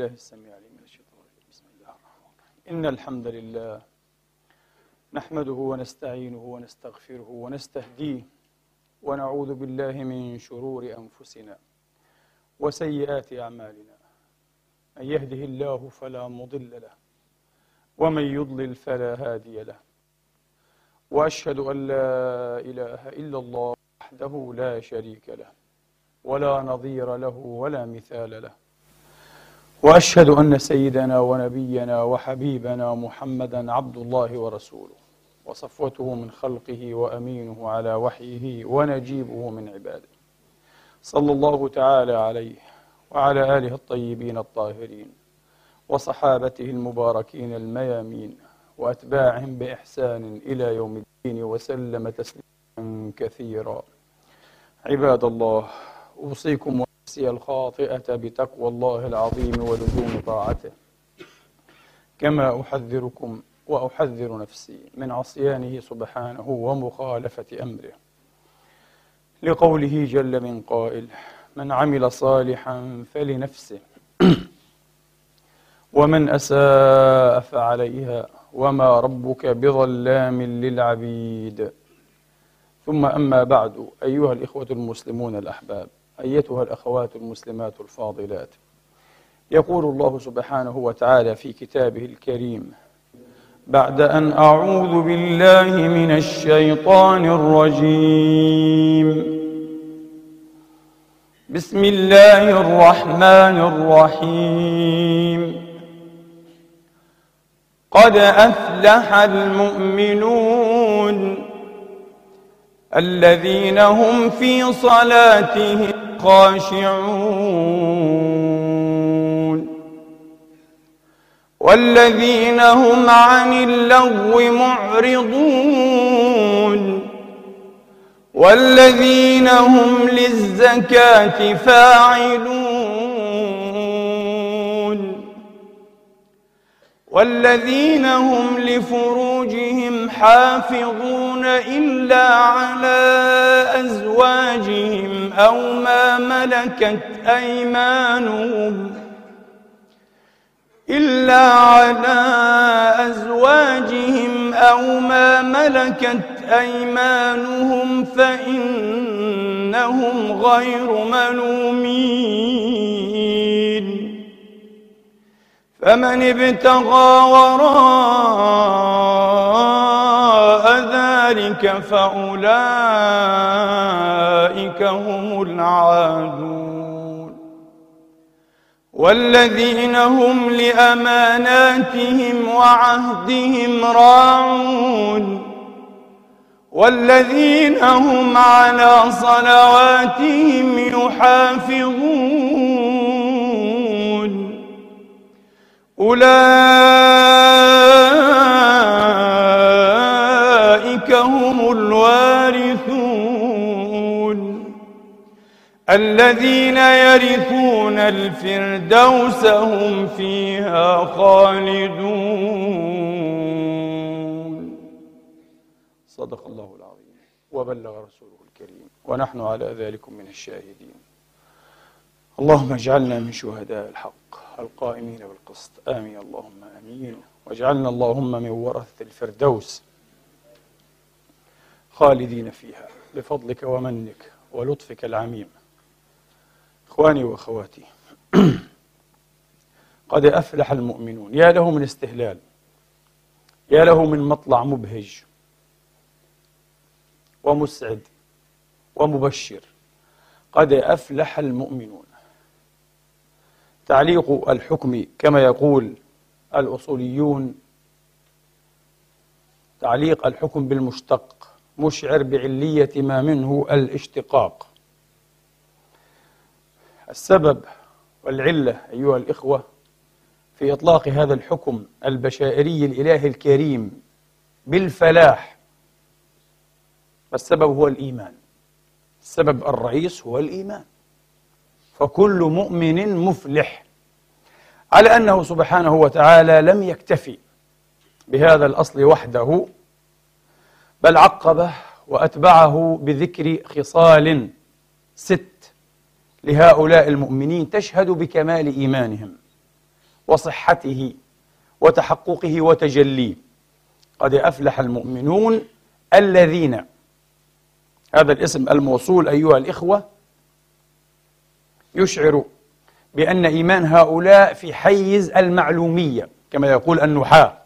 بالله السميع العليم من الشيطان الرجيم. بسم الله الرحمن الرحيم. إن الحمد لله نحمده ونستعينه ونستغفره ونستهديه ونعوذ بالله من شرور أنفسنا وسيئات أعمالنا. من يهده الله فلا مضل له ومن يضلل فلا هادي له. وأشهد أن لا إله إلا الله وحده لا شريك له ولا نظير له ولا مثال له. وأشهد أن سيدنا ونبينا وحبيبنا محمدا عبد الله ورسوله وصفوته من خلقه وأمينه على وحيه ونجيبه من عباده. صلى الله تعالى عليه وعلى آله الطيبين الطاهرين وصحابته المباركين الميامين وأتباعهم بإحسان إلى يوم الدين وسلم تسليما كثيرا. عباد الله أوصيكم ونفسي الخاطئة بتقوى الله العظيم ولزوم طاعته. كما أحذركم وأحذر نفسي من عصيانه سبحانه ومخالفة أمره. لقوله جل من قائل من عمل صالحا فلنفسه ومن أساء فعليها وما ربك بظلام للعبيد. ثم أما بعد أيها الإخوة المسلمون الأحباب أيتها الأخوات المسلمات الفاضلات. يقول الله سبحانه وتعالى في كتابه الكريم بعد أن أعوذ بالله من الشيطان الرجيم. بسم الله الرحمن الرحيم. قد أفلح المؤمنون الذين هم في صلاتهم خاشعون. والذين هم عن اللغو معرضون. والذين هم للزكاة فاعلون. والذين هم لفروجهم حافظون إلا على أزواجهم أو ما ملكت أيمانهم إلا على أزواجهم أو ما ملكت أيمانهم فإنهم غير ملومين. فمن ابتغى وراء ذلك فأولئك هم العادون. والذين هم لأماناتهم وعهدهم راعون. والذين هم على صلواتهم يحافظون. أولئك هم الوارثون. الذين يرثون الفردوس هم فيها خالدون. صدق الله العظيم. وبلغ رسوله الكريم. ونحن على ذلك من الشاهدين. اللهم اجعلنا من شهداء الحق. القائمين بالقسط. آمين. اللهم آمين. واجعلنا اللهم من ورثة الفردوس خالدين فيها بفضلك ومنك ولطفك العميم. إخواني وأخواتي قد أفلح المؤمنون. يا له من استهلال يا له من مطلع مبهج ومسعد ومبشر. قد أفلح المؤمنون. تعليق الحكم كما يقول الأصوليون تعليق الحكم بالمشتق مشعر بعلية ما منه الاشتقاق. السبب والعلة أيها الإخوة في إطلاق هذا الحكم البشائري الإلهي الكريم بالفلاح السبب هو الإيمان. السبب الرئيس هو الإيمان. فكل مؤمن مفلح. على أنه سبحانه وتعالى لم يكتفي بهذا الأصل وحده بل عقبه وأتبعه بذكر خصال ست لهؤلاء المؤمنين تشهد بكمال إيمانهم وصحته وتحققه وتجليه قد أفلح المؤمنون الذين هذا الاسم الموصول أيها الإخوة يشعر بأن إيمان هؤلاء في حيز المعلومية كما يقول النحاة.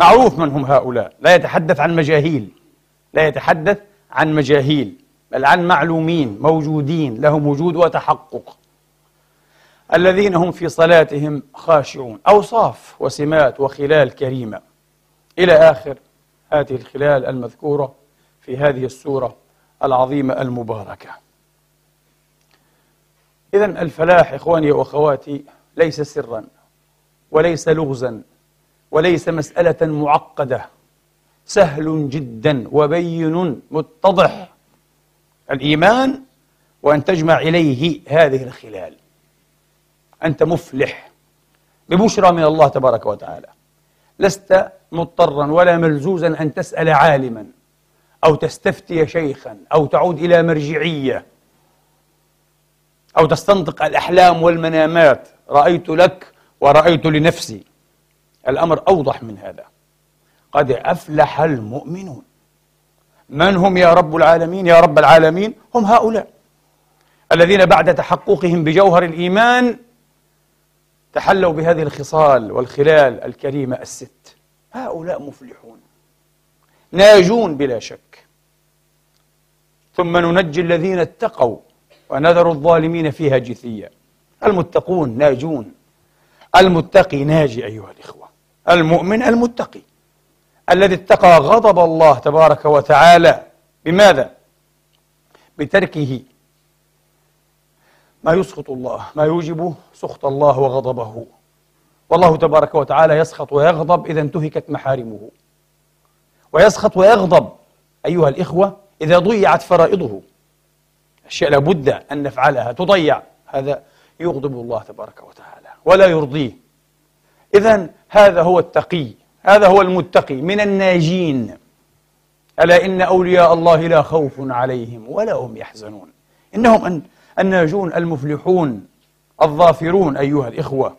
معروف من هم هؤلاء لا يتحدث عن مجاهيل لا يتحدث عن مجاهيل بل عن معلومين موجودين لهم وجود وتحقق. الذين هم في صلاتهم خاشعون أوصاف وسمات وخلال كريمة. إلى آخر هذه الخلال المذكورة في هذه السورة العظيمة المباركة. إذا الفلاح إخواني وأخواتي ليس سرا وليس لغزا وليس مسألة معقدة سهل جدا وبين متضح الإيمان وأن تجمع إليه هذه الخلال. أنت مفلح ببشرى من الله تبارك وتعالى. لست مضطرا ولا ملزوزا أن تسأل عالما أو تستفتي شيخا أو تعود إلى مرجعية أو تستنطق الأحلام والمنامات رأيت لك ورأيت لنفسي. الأمر أوضح من هذا. قد أفلح المؤمنون. من هم يا رب العالمين؟ يا رب العالمين هم هؤلاء. الذين بعد تحققهم بجوهر الإيمان تحلوا بهذه الخصال والخلال الكريمة الست. هؤلاء مفلحون. ناجون بلا شك. ثم ننجي الذين اتقوا. ونذر الظالمين فيها جثيا. المتقون ناجون. المتقي ناجي أيها الإخوة. المؤمن المتقي. الذي اتقى غضب الله تبارك وتعالى. بماذا؟ بتركه. ما يسخط الله ما يوجب سخط الله وغضبه. والله تبارك وتعالى يسخط ويغضب إذا انتهكت محارمه. ويسخط ويغضب أيها الإخوة إذا ضيعت فرائضه. أشياء لابد أن نفعلها تضيع. هذا يغضب الله تبارك وتعالى ولا يرضيه. إذا هذا هو التقي هذا هو المتقي من الناجين. ألا إن أولياء الله لا خوف عليهم ولا هم يحزنون. إنهم الناجون المفلحون الظافرون أيها الإخوة.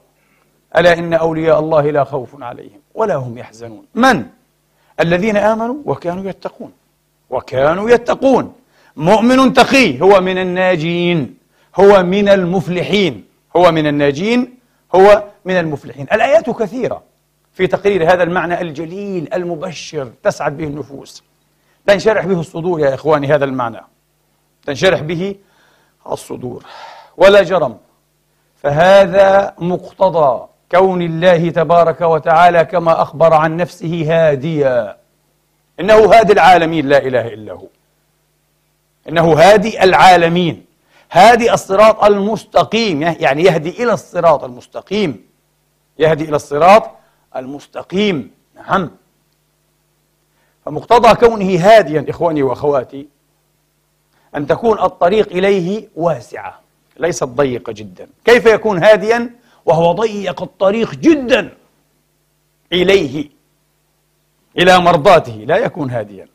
ألا إن أولياء الله لا خوف عليهم ولا هم يحزنون. من؟ الذين آمنوا وكانوا يتقون. وكانوا يتقون. مؤمن تقي هو من الناجين هو من المفلحين هو من الناجين هو من المفلحين. الآيات كثيرة في تقرير هذا المعنى الجليل المبشر تسعد به النفوس. تنشرح به الصدور يا إخواني هذا المعنى. تنشرح به الصدور. ولا جرم. فهذا مقتضى كون الله تبارك وتعالى كما أخبر عن نفسه هاديا. إنه هادي العالمين لا إله إلا هو. إنه هادي العالمين. هادي الصراط المستقيم. يعني يهدي إلى الصراط المستقيم. يهدي إلى الصراط المستقيم. نعم. فمقتضى كونه هاديا إخواني وأخواتي أن تكون الطريق إليه واسعة. ليست ضيقة جدا. كيف يكون هاديا؟ وهو ضيق الطريق جدا إليه إلى مرضاته. لا يكون هاديا.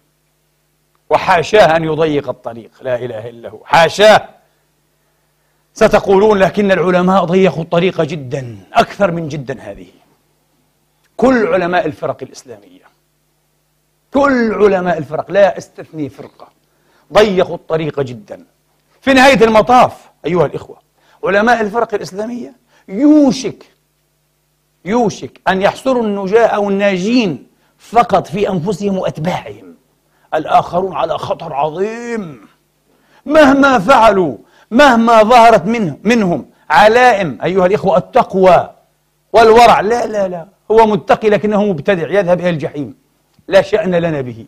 وحاشاه أن يضيق الطريق. لا إله إلا هو. حاشاه. ستقولون لكن العلماء ضيقوا الطريق جدا أكثر من جدا هذه. كل علماء الفرق الإسلامية كل علماء الفرق لا استثني فرقة ضيقوا الطريق جدا. في نهاية المطاف أيها الإخوة علماء الفرق الإسلامية يوشك يوشك أن يحصروا النجاة أو الناجين فقط في أنفسهم وأتباعهم. الآخرون على خطر عظيم. مهما فعلوا مهما ظهرت منه منهم علائم أيها الإخوة التقوى والورع. لا لا لا. هو متقي لكنه مبتدع يذهب إلى الجحيم. لا شأن لنا به.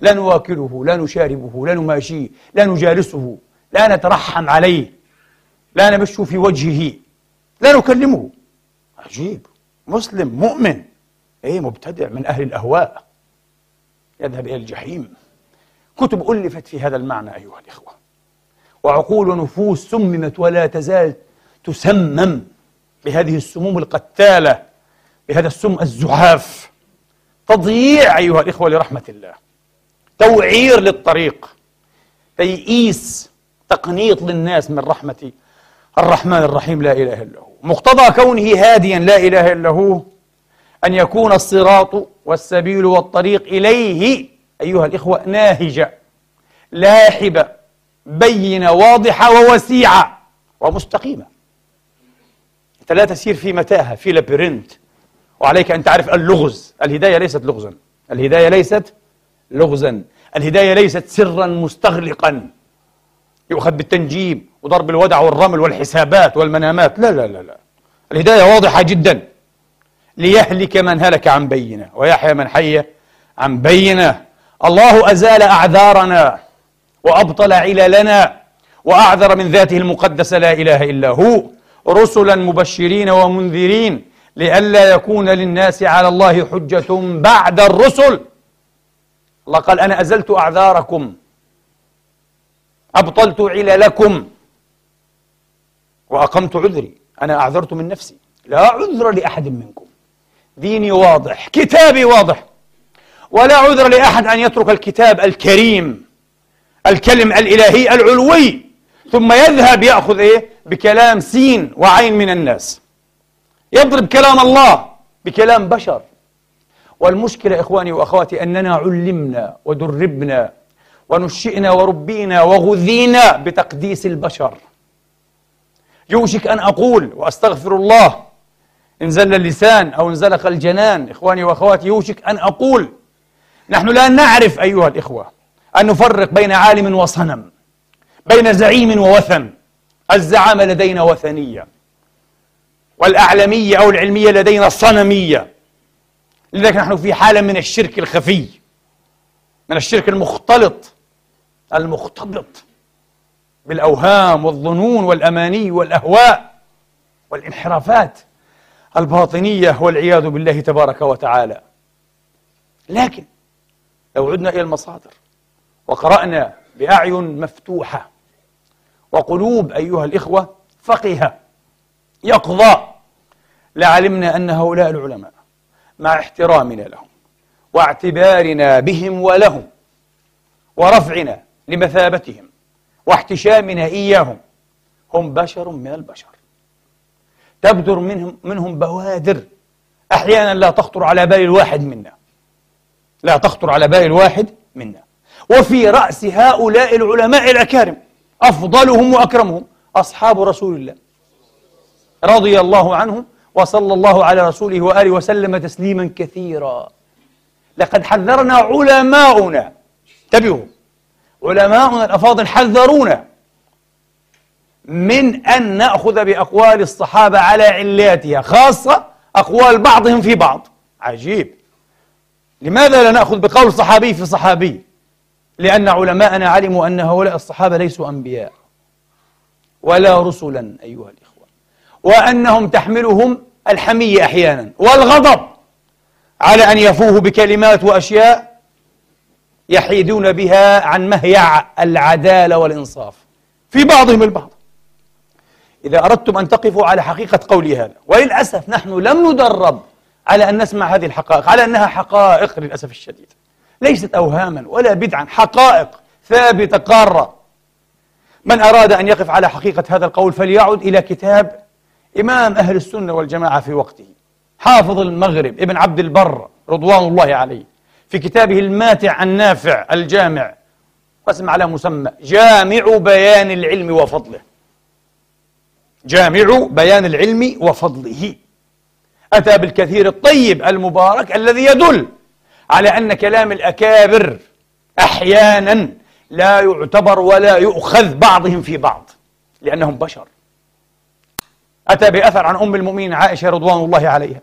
لا نواكله لا نشاربه لا نماشيه لا نجالسه لا نترحم عليه لا نبش في وجهه لا نكلمه. عجيب. مسلم مؤمن. إيه مبتدع من أهل الأهواء. يذهب إلى الجحيم. كتب ألفت في هذا المعنى أيها الإخوة. وعقول نفوس سممت ولا تزال تسمم بهذه السموم القتالة بهذا السم الزحاف. تضييع أيها الإخوة لرحمة الله. توعير للطريق. تيئيس تقنيط للناس من رحمة الرحمن الرحيم لا إله إلا هو. مقتضى كونه هاديا لا إله إلا هو. أن يكون الصراط والسبيل والطريق إليه أيها الإخوة ناهجة لاحبة بينة واضحة ووسيعة ومستقيمة. أنت لا تسير في متاهة في لابرنت وعليك أن تعرف اللغز. الهداية ليست لغزا. الهداية ليست لغزا. الهداية ليست سرا مستغلقا. يؤخذ بالتنجيم وضرب الودع والرمل والحسابات والمنامات. لا لا لا لا. الهداية واضحة جدا. ليهلك من هلك عن بينة ويحيى من حي عن بينة. الله أزال أعذارنا وأبطل عللنا وأعذر من ذاته المقدسة لا إله إلا هو. رسلا مبشرين ومنذرين لئلا يكون للناس على الله حجة بعد الرسل. الله قال أنا أزلت أعذاركم أبطلت عللكم وأقمت عذري. أنا أعذرت من نفسي لا عذر لأحد منكم. ديني واضح كتابي واضح. ولا عذر لأحد أن يترك الكتاب الكريم الكلم الإلهي العلوي ثم يذهب يأخذ إيه؟ بكلام سين وعين من الناس. يضرب كلام الله بكلام بشر. والمشكلة إخواني وأخواتي أننا علمنا ودربنا ونشئنا وربينا وغذينا بتقديس البشر. يوشك أن أقول وأستغفر الله إن زل اللسان أو انزلق الجنان. إخواني وأخواتي يوشك أن أقول نحن لا نعرف أيها الإخوة أن نفرق بين عالم وصنم بين زعيم ووثن. الزعامة لدينا وثنية والأعلمية أو العلمية لدينا صنمية. لذلك نحن في حالة من الشرك الخفي من الشرك المختلط المختلط بالأوهام والظنون والأماني والأهواء والانحرافات. الباطنية والعياذ بالله تبارك وتعالى. لكن لو عدنا إلى المصادر وقرأنا بأعين مفتوحة وقلوب أيها الإخوة فقهة يقظى لعلمنا أن هؤلاء العلماء مع احترامنا لهم واعتبارنا بهم ولهم ورفعنا لمثابتهم واحتشامنا إياهم هم بشر من البشر. تبدر منهم منهم بوادر. أحيانا لا تخطر على بال الواحد منا. لا تخطر على بال الواحد منا. وفي رأس هؤلاء العلماء الأكارم أفضلهم وأكرمهم أصحاب رسول الله. رضي الله عنهم وصلى الله على رسوله وآله وسلم تسليما كثيرا. لقد حذرنا علماؤنا. انتبهوا. علماؤنا الأفاضل حذرونا. من أن نأخذ بأقوال الصحابة على علاتها خاصة أقوال بعضهم في بعض. عجيب. لماذا لا نأخذ بقول صحابي في صحابي؟ لأن علماءنا علموا أن هؤلاء الصحابة ليسوا أنبياء ولا رسلا أيها الإخوة. وأنهم تحملهم الحمية أحيانا والغضب على أن يفوه بكلمات وأشياء يحيدون بها عن مهيع العدالة والإنصاف في بعضهم البعض. إذا أردتم أن تقفوا على حقيقة قولي هذا. وللأسف نحن لم ندرب على أن نسمع هذه الحقائق على أنها حقائق للأسف الشديد. ليست أوهاما ولا بدعا حقائق ثابتة قارة. من أراد أن يقف على حقيقة هذا القول فليعد إلى كتاب إمام أهل السنة والجماعة في وقته. حافظ المغرب ابن عبد البر رضوان الله عليه في كتابه الماتع النافع الجامع قسم على مسمى جامع بيان العلم وفضله. جامع بيان العلم وفضله. أتى بالكثير الطيب المبارك الذي يدل على أن كلام الأكابر أحيانا لا يعتبر ولا يؤخذ بعضهم في بعض لأنهم بشر. أتى بأثر عن أم المؤمنين عائشة رضوان الله عليها.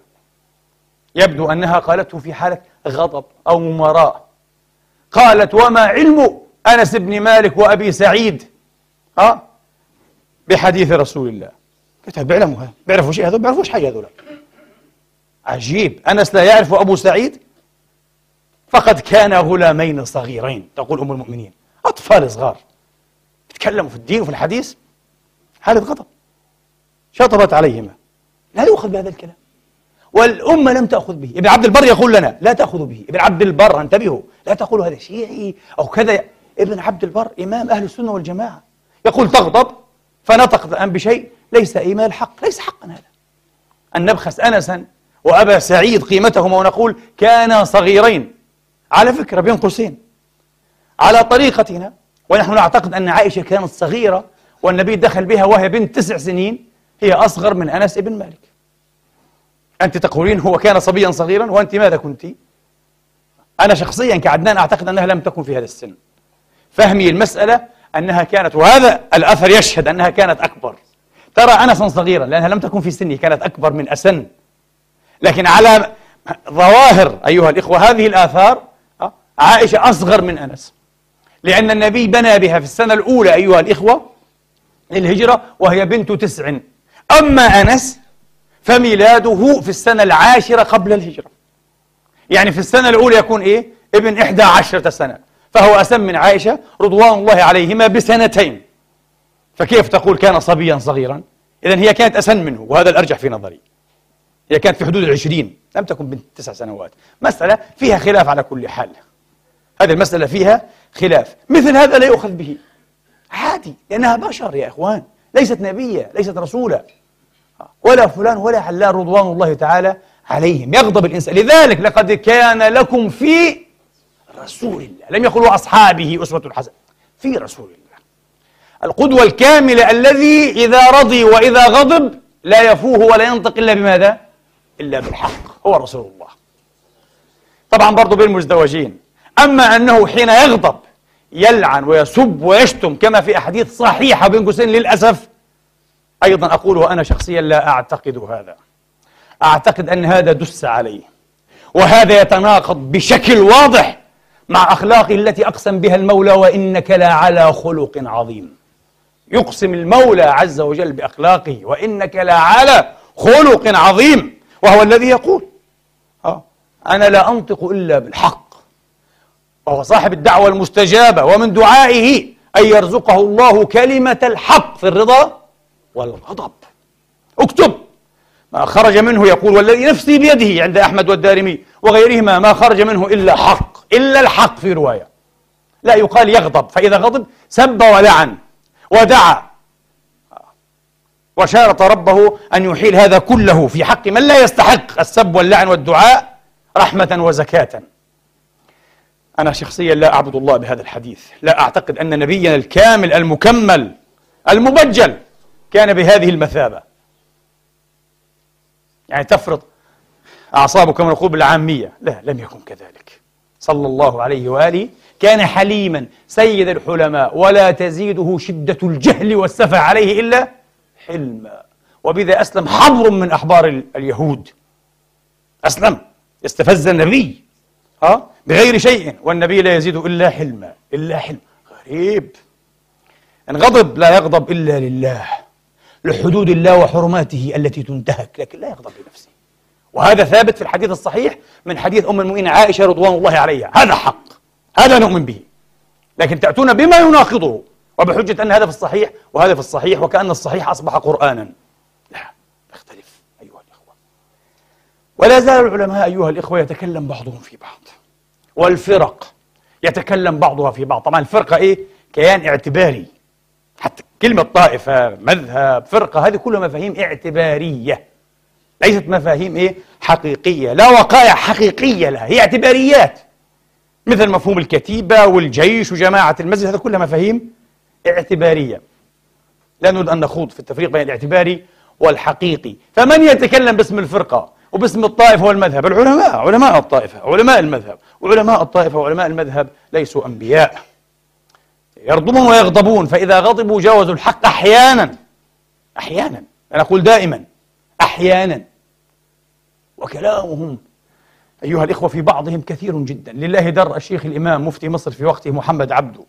يبدو أنها قالته في حالة غضب أو مماراة قالت وما علم أنس بن مالك وأبي سعيد؟ ها بحديث رسول الله. قلت بيعلموا بيعرفوا شيء هذول؟ بيعرفوش حاجة هذول؟ عجيب. أنس لا يعرف أبو سعيد؟ فقد كان غلامين صغيرين تقول أم المؤمنين. أطفال صغار. يتكلموا في الدين وفي الحديث؟ حالة غضب شطبت عليهما. لا يؤخذ بهذا الكلام. والأمة لم تأخذ به. ابن عبد البر يقول لنا لا تأخذوا به. ابن عبد البر انتبهوا. لا تقولوا هذا شيعي أو كذا. ابن عبد البر إمام أهل السنة والجماعة. يقول تغضب فنطقت الآن بشيء ليس إيمال حق ليس حقا هذا. أن نبخس أنسا وأبا سعيد قيمتهما ونقول كانا صغيرين. على فكرة بين قوسين. على طريقتنا ونحن نعتقد أن عائشة كانت صغيرة والنبي دخل بها وهي بنت تسع سنين هي أصغر من أنس بن مالك. أنت تقولين هو كان صبيا صغيرا وأنت ماذا كنت؟ أنا شخصيا كعدنان أعتقد أنها لم تكن في هذا السن. فهمي المسألة أنها كانت وهذا الأثر يشهد أنها كانت أكبر. ترى أنسا صغيرا لأنها لم تكن في سنه كانت أكبر من أسن. لكن على ظواهر أيها الإخوة هذه الآثار آه، عائشة أصغر من أنس. لأن النبي بنى بها في السنة الأولى أيها الإخوة للهجرة وهي بنت تسع. أما أنس فميلاده في السنة العاشرة قبل الهجرة. يعني في السنة الأولى يكون إيه؟ ابن إحدى عشرة سنة. فهو أسم من عائشة رضوان الله عليهما بسنتين. فكيف تقول كان صبيا صغيرا؟ إذا هي كانت أسن منه وهذا الأرجح في نظري. هي كانت في حدود العشرين لم تكن بنت تسع سنوات. مسألة فيها خلاف على كل حال. هذه المسألة فيها خلاف. مثل هذا لا يؤخذ به. عادي لأنها بشر يا إخوان. ليست نبية ليست رسولة. ولا فلان ولا علان رضوان الله تعالى عليهم. يغضب الإنسان. لذلك لقد كان لكم في رسول الله. لم يقل أصحابه أسوة حسنة. في رسول الله. القدوة الكاملة الذي إذا رضي وإذا غضب لا يفوه ولا ينطق إلا بماذا؟ إلا بالحق. هو رسول الله. طبعا برضو بالمزدوجين أما أنه حين يغضب يلعن ويسب ويشتم كما في أحاديث صحيحة بين قوسين للأسف أيضا أقول وأنا شخصيا لا أعتقد هذا. أعتقد أن هذا دس عليه. وهذا يتناقض بشكل واضح مع أخلاقه التي أقسم بها المولى وإنك لعلى خلق عظيم. يقسم المولى عز وجل بأخلاقه وإنك لعلى خلق عظيم. وهو الذي يقول آه أنا لا أنطق إلا بالحق. وهو صاحب الدعوة المستجابة ومن دعائه أن يرزقه الله كلمة الحق في الرضا والغضب. اكتب ما خرج منه يقول والذي نفسي بيده عند أحمد والدارمي وغيرهما ما خرج منه إلا حق إلا الحق في رواية. لا يقال يغضب فإذا غضب سب ولعن ودعا. وشارط ربه أن يحيل هذا كله في حق من لا يستحق السب واللعن والدعاء رحمة وزكاة. أنا شخصيا لا أعبد الله بهذا الحديث. لا أعتقد أن نبينا الكامل المكمل المبجل كان بهذه المثابة. يعني تفرض أعصابه كما نقول بالعامية لا لم يكن كذلك. صلى الله عليه وآله كان حليما سيد الحلماء ولا تزيده شدة الجهل والسفة عليه إلا حلما وبذا أسلم حبر من أحبار اليهود. أسلم. استفز النبي. ها؟ بغير شيء. والنبي لا يزيد إلا حلما. إلا حلم. غريب. إن غضب لا يغضب إلا لله. لحدود الله وحرماته التي تنتهك. لكن لا يغضب لنفسه. وهذا ثابت في الحديث الصحيح من حديث أم المؤمنين عائشة رضوان الله عليها. هذا حق. هذا نؤمن به. لكن تأتون بما يناقضه. وبحجة أن هذا في الصحيح وهذا في الصحيح وكأن الصحيح أصبح قرآنا. لا يختلف أيها الإخوة. ولا زال العلماء أيها الإخوة يتكلم بعضهم في بعض. والفرق يتكلم بعضها في بعض. طبعا الفرقة إيه؟ كيان اعتباري. حتى كلمة طائفة مذهب فرقة هذه كلها مفاهيم اعتبارية. ليست مفاهيم إيه؟ حقيقية لا وقائع حقيقية لها هي اعتباريات. مثل مفهوم الكتيبة والجيش وجماعة المسجد هذا كلها مفاهيم اعتبارية. لا نريد أن نخوض في التفريق بين الاعتباري والحقيقي. فمن يتكلم باسم الفرقة وباسم الطائفة والمذهب؟ العلماء علماء الطائفة علماء المذهب. وعلماء الطائفة وعلماء المذهب ليسوا أنبياء. يرضمون ويغضبون فإذا غضبوا جاوزوا الحق أحيانا. أحيانا. أنا أقول دائما. أحيانا. وكلامهم أيها الإخوة في بعضهم كثير جدا. لله در الشيخ الإمام مفتي مصر في وقته محمد عبده.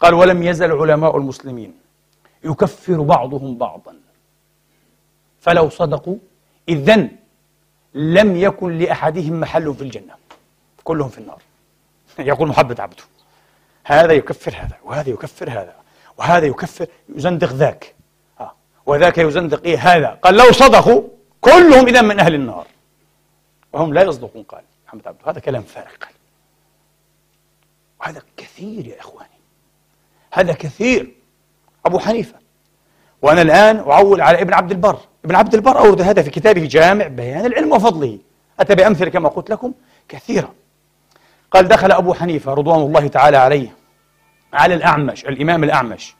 قال ولم يزل علماء المسلمين يكفر بعضهم بعضا. فلو صدقوا إذن لم يكن لأحدهم محل في الجنة. كلهم في النار. يقول محمد عبده هذا يكفر هذا وهذا يكفر هذا وهذا يكفر يزندق ذاك. آه. وذاك يزندق إيه؟ هذا. قال لو صدقوا كلهم إذا من أهل النار. وهم لا يصدقون قال محمد عبده. هذا كلام فارغ قال وهذا كثير يا إخواني. هذا كثير. أبو حنيفة. وأنا الآن أعول على ابن عبد البر. ابن عبد البر أورد هذا في كتابه جامع بيان العلم وفضله. أتى بأمثلة كما قلت لكم كثيرة. قال دخل أبو حنيفة رضوان الله تعالى عليه على الأعمش الإمام الأعمش.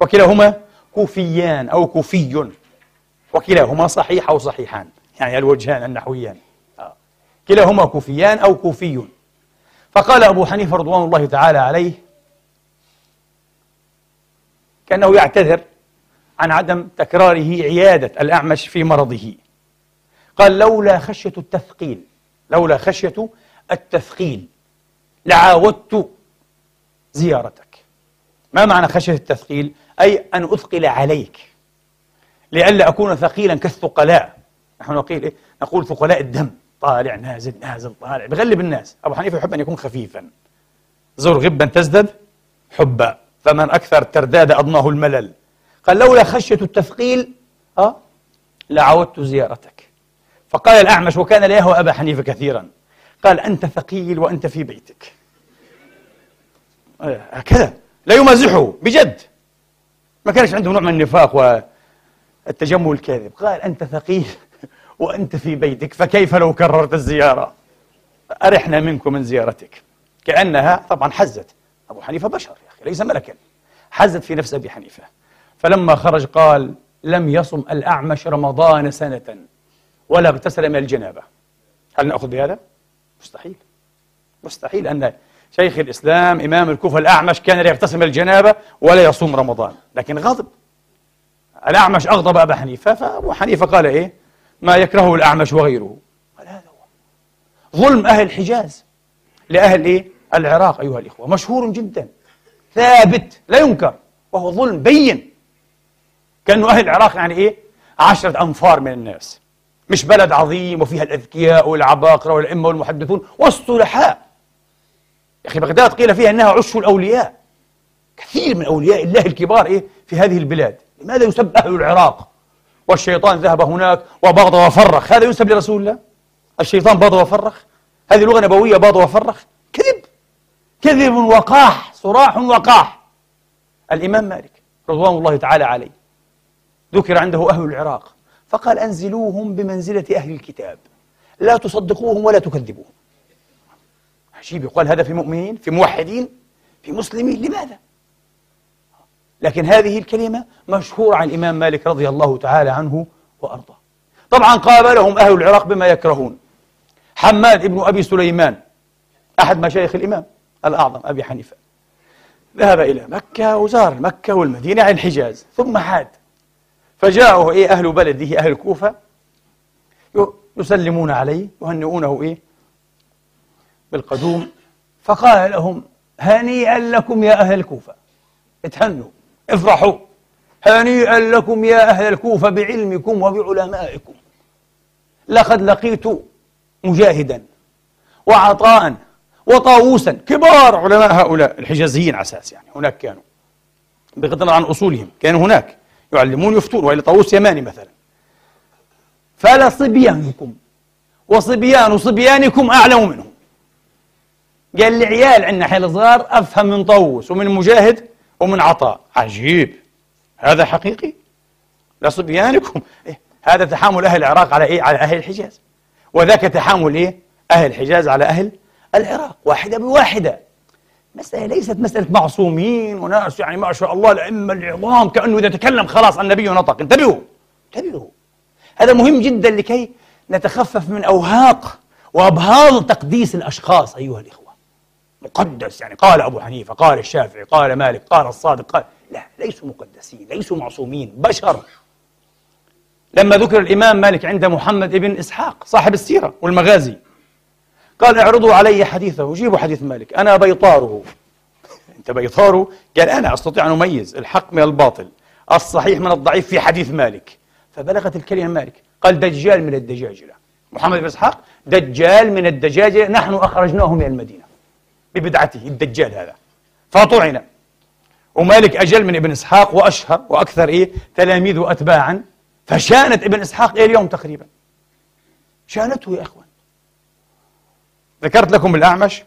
وكلاهما كوفيان أو كوفي. وكلاهما صحيح أو صحيحان. يعني الوجهان النحويان. كلاهما كوفيان أو كوفي فقال أبو حنيفة رضوان الله تعالى عليه كأنه يعتذر عن عدم تكراره عيادة الأعمش في مرضه. قال لولا خشية التثقيل لولا خشية التثقيل لعاودت زيارتك. ما معنى خشية التثقيل؟ أي أن أثقل عليك. لئلا أكون ثقيلا كالثقلاء. نحن نقول إيه؟ نقول ثقلاء الدم. طالع نازل نازل طالع. بغلب الناس. أبو حنيفة يحب أن يكون خفيفا. زر غبا تزدد حبا. فمن أكثر ترداد أضناه الملل. قال لولا خشية التثقيل أه لعودت زيارتك. فقال الأعمش وكان لا يهوى أبا حنيفة كثيرا. قال أنت ثقيل وأنت في بيتك. آه، هكذا. لا يمازحه بجد. ما كانش عنده نوع من النفاق والتجمل الكاذب قال أنت ثقيل. وأنت في بيتك فكيف لو كررت الزيارة؟ أرحنا منكم من زيارتك. كأنها طبعا حزت. أبو حنيفة بشر يا أخي ليس ملكا. حزت في نفس أبي حنيفة. فلما خرج قال لم يصم الأعمش رمضان سنة ولا اغتسل من الجنابة. هل نأخذ بهذا؟ مستحيل. مستحيل أن شيخ الإسلام إمام الكوفة الأعمش كان لا يغتسل من الجنابة ولا يصوم رمضان. لكن غضب. الأعمش أغضب أبا حنيفة فأبو حنيفة قال إيه؟ ما يكرهه الأعمش وغيره. قال هذا هو. ظلم أهل الحجاز لأهل إيه؟ العراق أيها الإخوة. مشهور جدا. ثابت. لا ينكر. وهو ظلم بين. كأنه أهل العراق يعني إيه؟ عشرة أنفار من الناس. مش بلد عظيم وفيها الأذكياء والعباقرة والأئمة والمحدثون. والصلحاء يا أخي بغداد قيل فيها أنها عش الأولياء. كثير من أولياء الله الكبار إيه؟ في هذه البلاد. لماذا يسب أهل العراق؟ والشيطان ذهب هناك وبغض وفرخ. هذا ينسب لرسول الله؟ الشيطان بغض وفرخ؟ هذه لغة نبوية بغض وفرخ؟ كذب. كذب وقاح صراح وقاح. الإمام مالك رضوان الله تعالى عليه ذكر عنده أهل العراق فقال أنزلوهم بمنزلة أهل الكتاب. لا تصدقوهم ولا تكذبوهم. عجيب يقال هذا في مؤمنين في موحدين في مسلمين. لماذا؟ لكن هذه الكلمة مشهورة عن الإمام مالك رضي الله تعالى عنه وأرضاه. طبعا قابلهم أهل العراق بما يكرهون. حماد ابن أبي سليمان أحد مشايخ الإمام الأعظم أبي حنيفة. ذهب إلى مكة وزار مكة والمدينة عن الحجاز ثم حاد. فجاءه إيه أهل بلده أهل الكوفة يسلمون عليه يهنئونه إيه بالقدوم. فقال لهم هنيئا لكم يا أهل الكوفة اتهنوا. افرحوا. هنيئا لكم يا أهل الكوفة بعلمكم وبعلمائكم. لقد لقيت مجاهدا وعطاء وطاووسا. كبار علماء هؤلاء. الحجازيين على أساس يعني هناك كانوا. بغض النظر عن أصولهم كانوا هناك. يعلمون يفتون. وإلى طاووس يماني مثلا. فلصبيانكم وصبيان صبيانكم أعلم منهم. قال لي عيال عندنا حين صغار أفهم من طاووس ومن مجاهد ومن عطاء. عجيب. هذا حقيقي؟ لصبيانكم إيه؟ هذا تحامل أهل العراق على إيه؟ على أهل الحجاز. وذاك تحامل إيه؟ أهل الحجاز على أهل العراق. واحدة بواحدة. مسألة ليست مسألة معصومين وناس يعني ما شاء الله الأئمة العظام كأنه إذا تكلم خلاص النبي نطق. انتبهوا. انتبهوا. هذا مهم جدا لكي نتخفف من أوهاق وأبهاض تقديس الأشخاص أيها الإخوة. مقدس يعني قال أبو حنيفة قال الشافعي قال مالك قال الصادق قال لا ليسوا مقدسين ليسوا معصومين بشر. لما ذكر الإمام مالك عند محمد بن إسحاق صاحب السيرة والمغازي قال اعرضوا علي حديثه جيبوا حديث مالك أنا بيطاره. أنت بيطاره؟ قال أنا أستطيع أن أميز الحق من الباطل الصحيح من الضعيف في حديث مالك. فبلغت الكلمة مالك قال دجال من الدجاجلة. محمد بن إسحاق دجال من الدجاجلة نحن أخرجناه من المدينة. ببدعته الدجال هذا. فطعن ومالك أجل من ابن إسحاق وأشهر وأكثر إيه؟ تلاميذه أتباعا. فشانت ابن إسحاق إيه اليوم تقريبا. شانته يا إخوان. ذكرت لكم الأعمش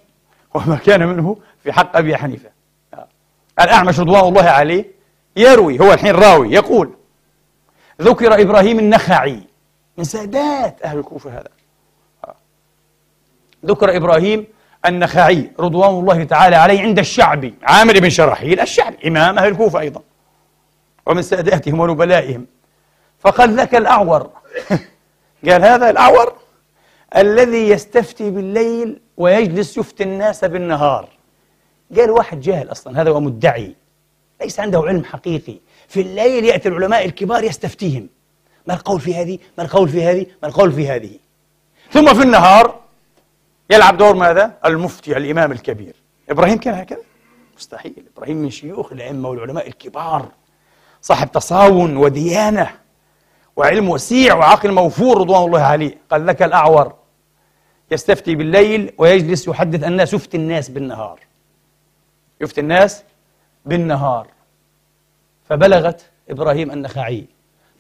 وما كان منه في حق أبي حنيفة. الأعمش رضوان الله عليه يروي هو الحين راوي يقول ذكر إبراهيم النخعي من سادات أهل الكوفة هذا. آه. ذكر إبراهيم النخعي رضوان الله تعالى عليه عند الشعبي عامر بن شرحيل الشعبي إمام أهل الكوفة أيضا. ومن ساداتهم ونبلائهم. فقال لك الأعور. قال هذا الأعور الذي يستفتي بالليل ويجلس يفتي الناس بالنهار. قال واحد جاهل أصلا هذا هو مدعي. ليس عنده علم حقيقي. في الليل يأتي العلماء الكبار يستفتيهم. ما القول في هذه؟ ما القول في هذه؟ ما القول في هذه؟ ثم في النهار يلعب دور ماذا؟ المفتي الإمام الكبير. إبراهيم كان هكذا؟ مستحيل. إبراهيم من شيوخ الأئمة والعلماء الكبار. صاحب تصاون وديانة وعلم وسيع وعقل موفور رضوان الله عليه. قال لك الأعور يستفتي بالليل ويجلس يحدث الناس. يفتي الناس بالنهار. يفتي الناس بالنهار. فبلغت إبراهيم النخعي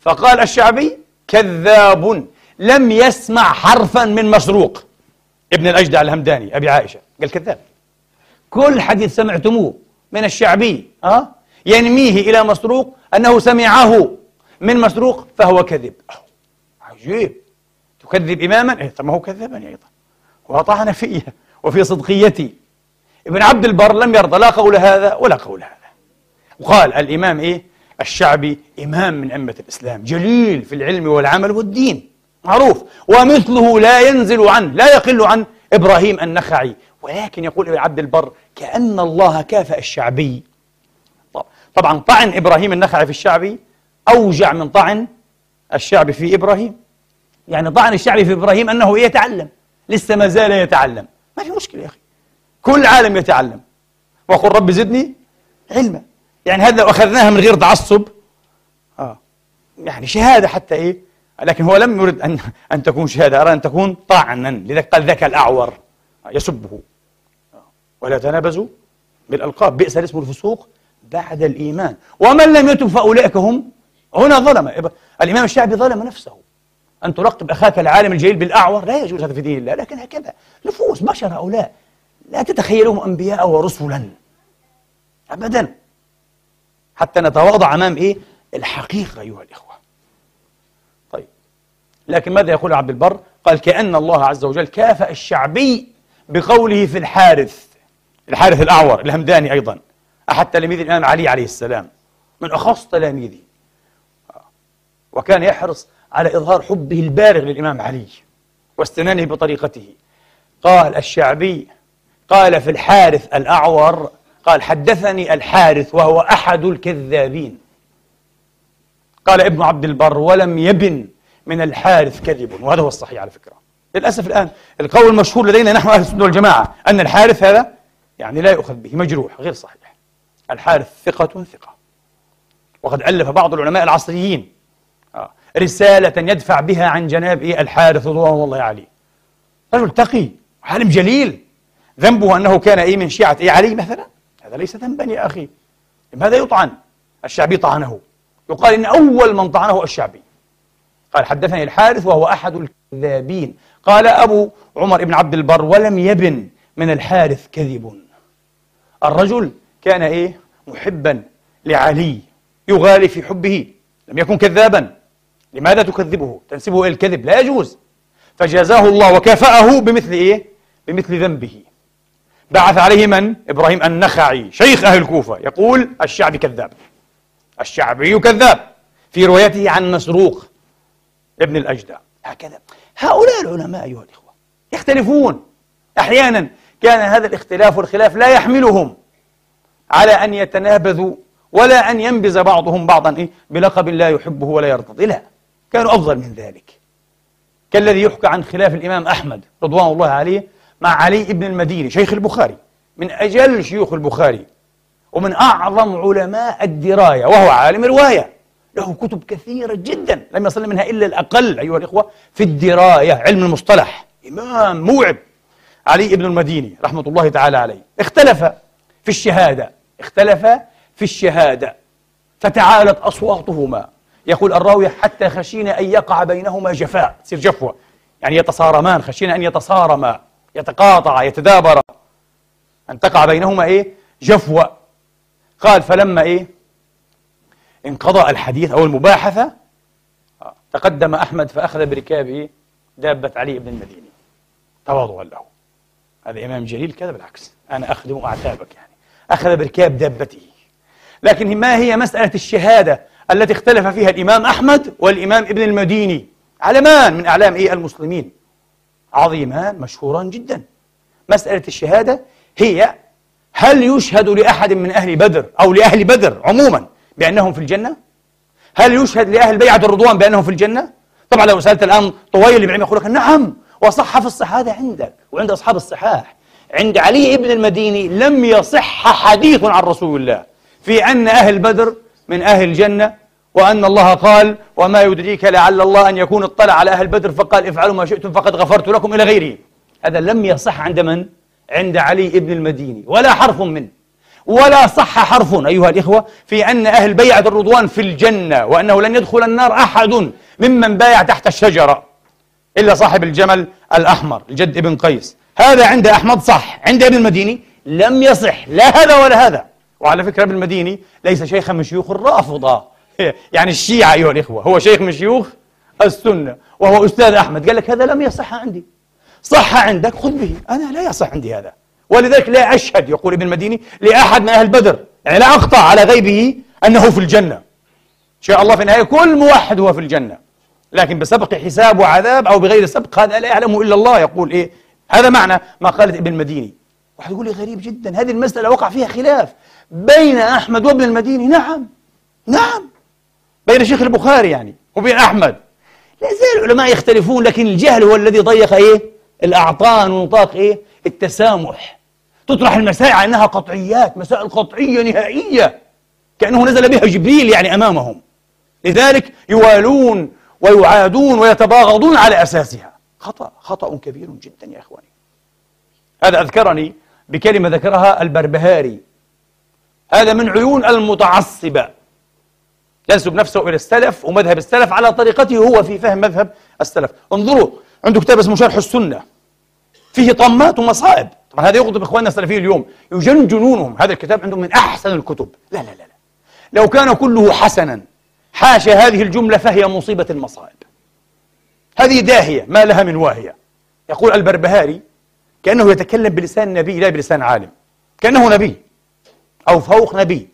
فقال الشعبي كذاب لم يسمع حرفا من مسروق ابن الأجدع الهمداني أبي عائشة قال كذاب. كل حديث سمعتموه من الشعبي أه؟ ينميه إلى مسروق أنه سمعه من مسروق فهو كذب. عجيب. تكذب إماما؟ إيه طب ما هو كذبني أيضا. وطعن في وفي صدقيتي. ابن عبد البر لم يرضى لا قول هذا ولا قول هذا. وقال الإمام إيه؟ الشعبي إمام من أمة الإسلام جليل في العلم والعمل والدين. معروف. ومثله لا ينزل عنه لا يقل عن إبراهيم النخعي. ولكن يقول عبد البر كأن الله كافأ الشعبي. طبعا طعن إبراهيم النخعي في الشعبي أوجع من طعن الشعبي في إبراهيم. يعني طعن الشعبي في إبراهيم أنه يتعلم. لسه ما زال يتعلم. ما في مشكلة يا أخي. كل عالم يتعلم. وقل رب زدني علما. يعني هذا لو أخذناها من غير تعصب. آه. يعني شهادة حتى إيه؟ لكن هو لم يرد أن أن تكون شهادة أراد أن تكون طعنا لذلك قال ذاك الأعور يسبه. ولا تنابزوا بالألقاب بئس الاسم الفسوق بعد الإيمان. ومن لم يتب فأولئك هم هنا ظلم. الإمام الشعبي ظلم نفسه. أن تلقب أخاك العالم الجليل بالأعور لا يجوز هذا في دين الله لكن هكذا. نفوس بشر هؤلاء. لا تتخيلهم أنبياء ورسلا. أبدا. حتى نتواضع أمام إيه؟ الحقيقة أيها الإخوة. لكن ماذا يقول عبد البر؟ قال كأن الله عز وجل كافأ الشعبي بقوله في الحارث الحارث الأعور الهمداني أيضا أحد تلاميذ الإمام علي عليه السلام من أخص تلاميذه وكان يحرص على إظهار حبه البالغ للإمام علي واستنانه بطريقته. قال الشعبي قال في الحارث الأعور قال حدثني الحارث وهو أحد الكذابين. قال ابن عبد البر ولم يبن من الحارث كذب وهذا هو الصحيح على فكرة. للأسف الآن القول المشهور لدينا نحن أهل السنة والجماعة أن الحارث هذا يعني لا يؤخذ به مجروح غير صحيح. الحارث ثقة ثقة. وقد ألف بعض العلماء العصريين آه، رسالة يدفع بها عن جناب إيه؟ الحارث رضوان الله عليه. رجل تقي عالم جليل. ذنبه أنه كان إيه؟ من شيعة إيه؟ علي مثلا؟ هذا ليس ذنبا يا أخي. لماذا يطعن؟ الشعبي طعنه. يقال إن أول من طعنه الشعبي. قال حدثني الحارث وهو أحد الكذابين. قال أبو عمر بن عبد البر ولم يبن من الحارث كذب. الرجل كان إيه؟ محبا لعلي يغالي في حبه لم يكن كذابا. لماذا تكذبه؟ تنسبه إلى الكذب لا يجوز. فجازاه الله وكافأه بمثل إيه؟ بمثل ذنبه. بعث عليه من؟ إبراهيم النخعي شيخ أهل الكوفة. يقول الشعبي كذاب. الشعبي كذاب. في روايته عن مسروق ابن الأجدع. هكذا. هؤلاء العلماء أيها الإخوة يختلفون. أحيانا كان هذا الاختلاف والخلاف لا يحملهم على أن يتنابذوا ولا أن ينبذ بعضهم بعضا إيه؟ بلقب لا يحبه ولا يرتضي. لا. كانوا أفضل من ذلك. كالذي يحكى عن خلاف الإمام أحمد رضوان الله عليه مع علي بن المديني شيخ البخاري من أجل شيوخ البخاري ومن أعظم علماء الدراية وهو عالم رواية. له كتب كثيرة جدا لم يصل منها إلا الأقل أيها الإخوة في الدراية علم المصطلح. إمام موعب علي بن المديني رحمة الله تعالى عليه. اختلف في الشهادة اختلف في الشهادة فتعالت أصواتهما. يقول الراوي حتى خشينا أن يقع بينهما جفاء. تصير جفوة يعني يتصارمان خشينا أن يتصارما يتقاطعا يتدابرا. أن تقع بينهما إيه؟ جفوة. قال فلما إيه؟ انقضى الحديث أو المباحثة تقدم أحمد فأخذ بركابه دابة علي بن المديني. تواضعا له. هذا إمام جليل كذا بالعكس. أنا أخدم أعتابك يعني. أخذ بركاب دابته. لكن ما هي مسألة الشهادة التي اختلف فيها الإمام أحمد والإمام ابن المديني؟ علمان من أعلام إيه المسلمين. عظيمان مشهوران جدا. مسألة الشهادة هي هل يشهد لأحد من أهل بدر أو لأهل بدر عموما؟ بأنهم في الجنة؟ هل يشهد لأهل بيعة الرضوان بأنهم في الجنة؟ طبعا لو سألت الآن طويل بن يقول لك نعم وصح في الصحة هذا عندك وعند أصحاب الصحاح عند علي بن المديني لم يصح حديث عن رسول الله في أن أهل بدر من أهل الجنة وأن الله قال وما يدريك لعل الله أن يكون اطلع على أهل بدر فقال افعلوا ما شئتم فقد غفرت لكم إلى غيره هذا لم يصح عند من؟ عند علي بن المديني ولا حرف منه ولا صح حرف أيها الإخوة في أن أهل بيعة الرضوان في الجنة وأنه لن يدخل النار أحد ممن بايع تحت الشجرة إلا صاحب الجمل الأحمر الجد ابن قيس. هذا عند أحمد صح عند ابن المديني لم يصح لا هذا ولا هذا. وعلى فكرة ابن المديني ليس شيخا من شيوخ الرافضة. يعني الشيعة أيها الإخوة هو شيخ من شيوخ السنة وهو أستاذ أحمد. قال لك هذا لم يصح عندي. صح عندك خذ به. أنا لا يصح عندي هذا. ولذلك لا أشهد يقول ابن المديني لأحد من أهل بدر. يعني لا أقطع على غيبه أنه في الجنة. إن شاء الله في النهاية كل موحد هو في الجنة. لكن بسبق حساب وعذاب أو بغير سبق هذا لا يعلمه إلا الله يقول إيه؟ هذا معنى ما قالت ابن المديني. واحد يقول لي غريب جدا هذه المسألة وقع فيها خلاف بين أحمد وابن المديني. نعم نعم. بين شيخ البخاري يعني وبين أحمد. لا زال العلماء يختلفون لكن الجهل هو الذي ضيق إيه؟ الأعطان ونطاق إيه؟ التسامح. تطرح المسائل على أنها قطعيات مسائل قطعية نهائية. كأنه نزل بها جبريل يعني أمامهم. لذلك يوالون ويعادون ويتباغضون على أساسها. خطأ خطأ كبير جدا يا إخواني. هذا أذكرني بكلمة ذكرها البربهاري. هذا من عيون المتعصبة. ينسب نفسه إلى السلف ومذهب السلف على طريقته هو في فهم مذهب السلف. انظروا عنده كتاب اسمه شرح السنة. فيه طمات ومصائب. طبعا هذا يغضب إخواننا السلفيين اليوم. يجن جنونهم. هذا الكتاب عندهم من أحسن الكتب. لا لا لا. لو كان كله حسنا حاشا هذه الجملة فهي مصيبة المصائب. هذه داهية ما لها من واهية. يقول البربهاري كأنه يتكلم بلسان نبي لا بلسان عالم. كأنه نبي أو فوق نبي.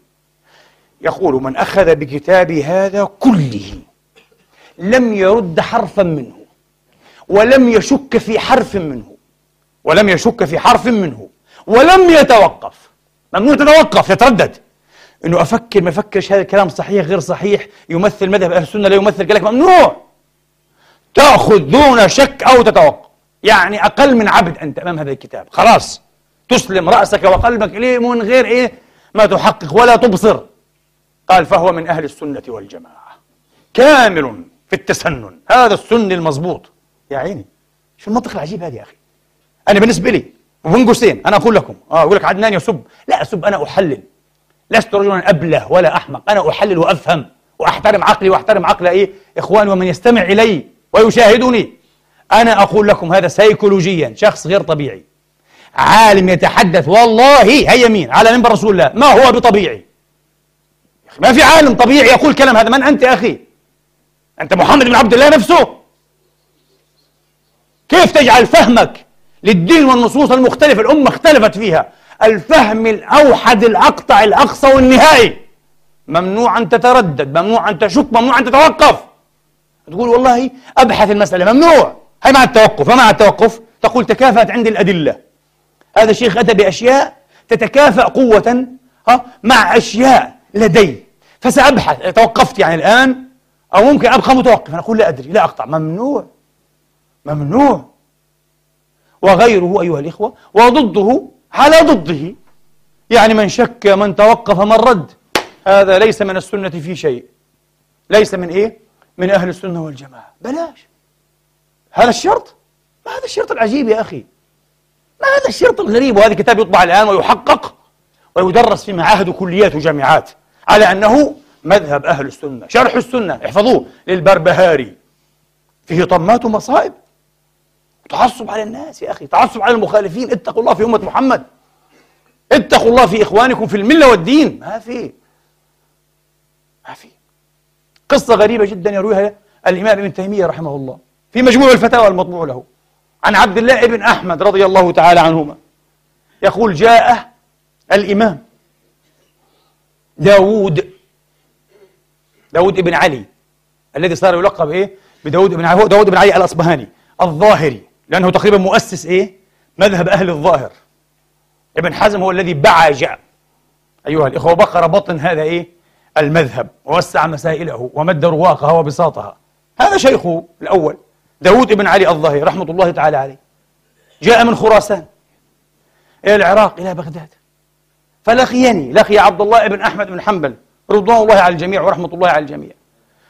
يقول من أخذ بكتاب هذا كله لم يرد حرفا منه ولم يشك في حرف منه ولم يشك في حرف منه ولم يتوقف. ممنوع تتوقف يتردد. إنه أفكر ما أفكرش هذا الكلام صحيح غير صحيح يمثل مذهب أهل السنة لا يمثل قال لك ممنوع. تأخذ دون شك أو تتوقف. يعني أقل من عبد أنت أمام هذا الكتاب. خلاص. تسلم رأسك وقلبك إليه من غير إيه؟ ما تحقق ولا تبصر. قال فهو من أهل السنة والجماعة. كامل في التسنن. هذا السني المضبوط. يا عيني. شو المنطق العجيب هذا يا أخي؟ أنا بالنسبة لي وبين قوسين أنا أقول لكم آه أقول لك عدنان يسب لا اسب أنا أحلل. لست رجلا أبله ولا أحمق أنا أحلل وأفهم وأحترم عقلي وأحترم عقل إيه؟ إخواني ومن يستمع إلي ويشاهدني. أنا أقول لكم هذا سيكولوجيا شخص غير طبيعي. عالم يتحدث والله هي يمين على منبر رسول الله ما هو بطبيعي؟ ما في عالم طبيعي يقول كلام هذا من أنت يا أخي؟ أنت محمد بن عبد الله نفسه؟ كيف تجعل فهمك للدين والنصوص المختلفة الأمة اختلفت فيها. الفهم الأوحد الأقطع الأقصى والنهائي. ممنوع أن تتردد ممنوع أن تشك ممنوع أن تتوقف. تقول والله أبحث المسألة ممنوع. هي مع التوقف ومع التوقف تقول تكافأت عندي الأدلة. هذا الشيخ أتى بأشياء تتكافأ قوة ها مع أشياء لدي. فسأبحث توقفت يعني الآن. أو ممكن أبقى متوقف؟ أنا أقول لا أدري لا أقطع. ممنوع. ممنوع. وغيره أيها الإخوة وضده على ضده. يعني من شك من توقف من رد. هذا ليس من السنة في شيء. ليس من إيه؟ من أهل السنة والجماعة. بلاش. هذا الشرط؟ ما هذا الشرط العجيب يا أخي؟ ما هذا الشرط الغريب؟ وهذا الكتاب يطبع الآن ويحقق ويدرس في معاهد وكليات وجامعات على أنه مذهب أهل السنة. شرح السنة. احفظوه. للبربهاري. فيه طمات ومصائب. تعصب على الناس يا أخي تعصب على المخالفين اتقوا الله في أمة محمد. اتقوا الله في إخوانكم في الملة والدين. ما في. ما في. قصة غريبة جدا يرويها الإمام ابن تيمية رحمه الله في مجموع الفتاوى المطبوع له. عن عبد الله بن أحمد رضي الله تعالى عنهما. يقول جاء الإمام داود داود بن علي الذي صار يلقب إيه؟ بداود بن هو داود بن علي الأصبهاني الظاهري. لأنه تقريبا مؤسس إيه؟ مذهب أهل الظاهر. ابن حزم هو الذي بعج أيها الإخوة بقر بطن هذا إيه؟ المذهب ووسع مسائله ومد رواقها وبساطها. هذا شيخه الأول داود بن علي الظاهري رحمة الله تعالى عليه. جاء من خراسان إلى العراق إلى بغداد. فلقيني لقي عبد الله بن أحمد بن حنبل رضوان الله على الجميع ورحمة الله على الجميع.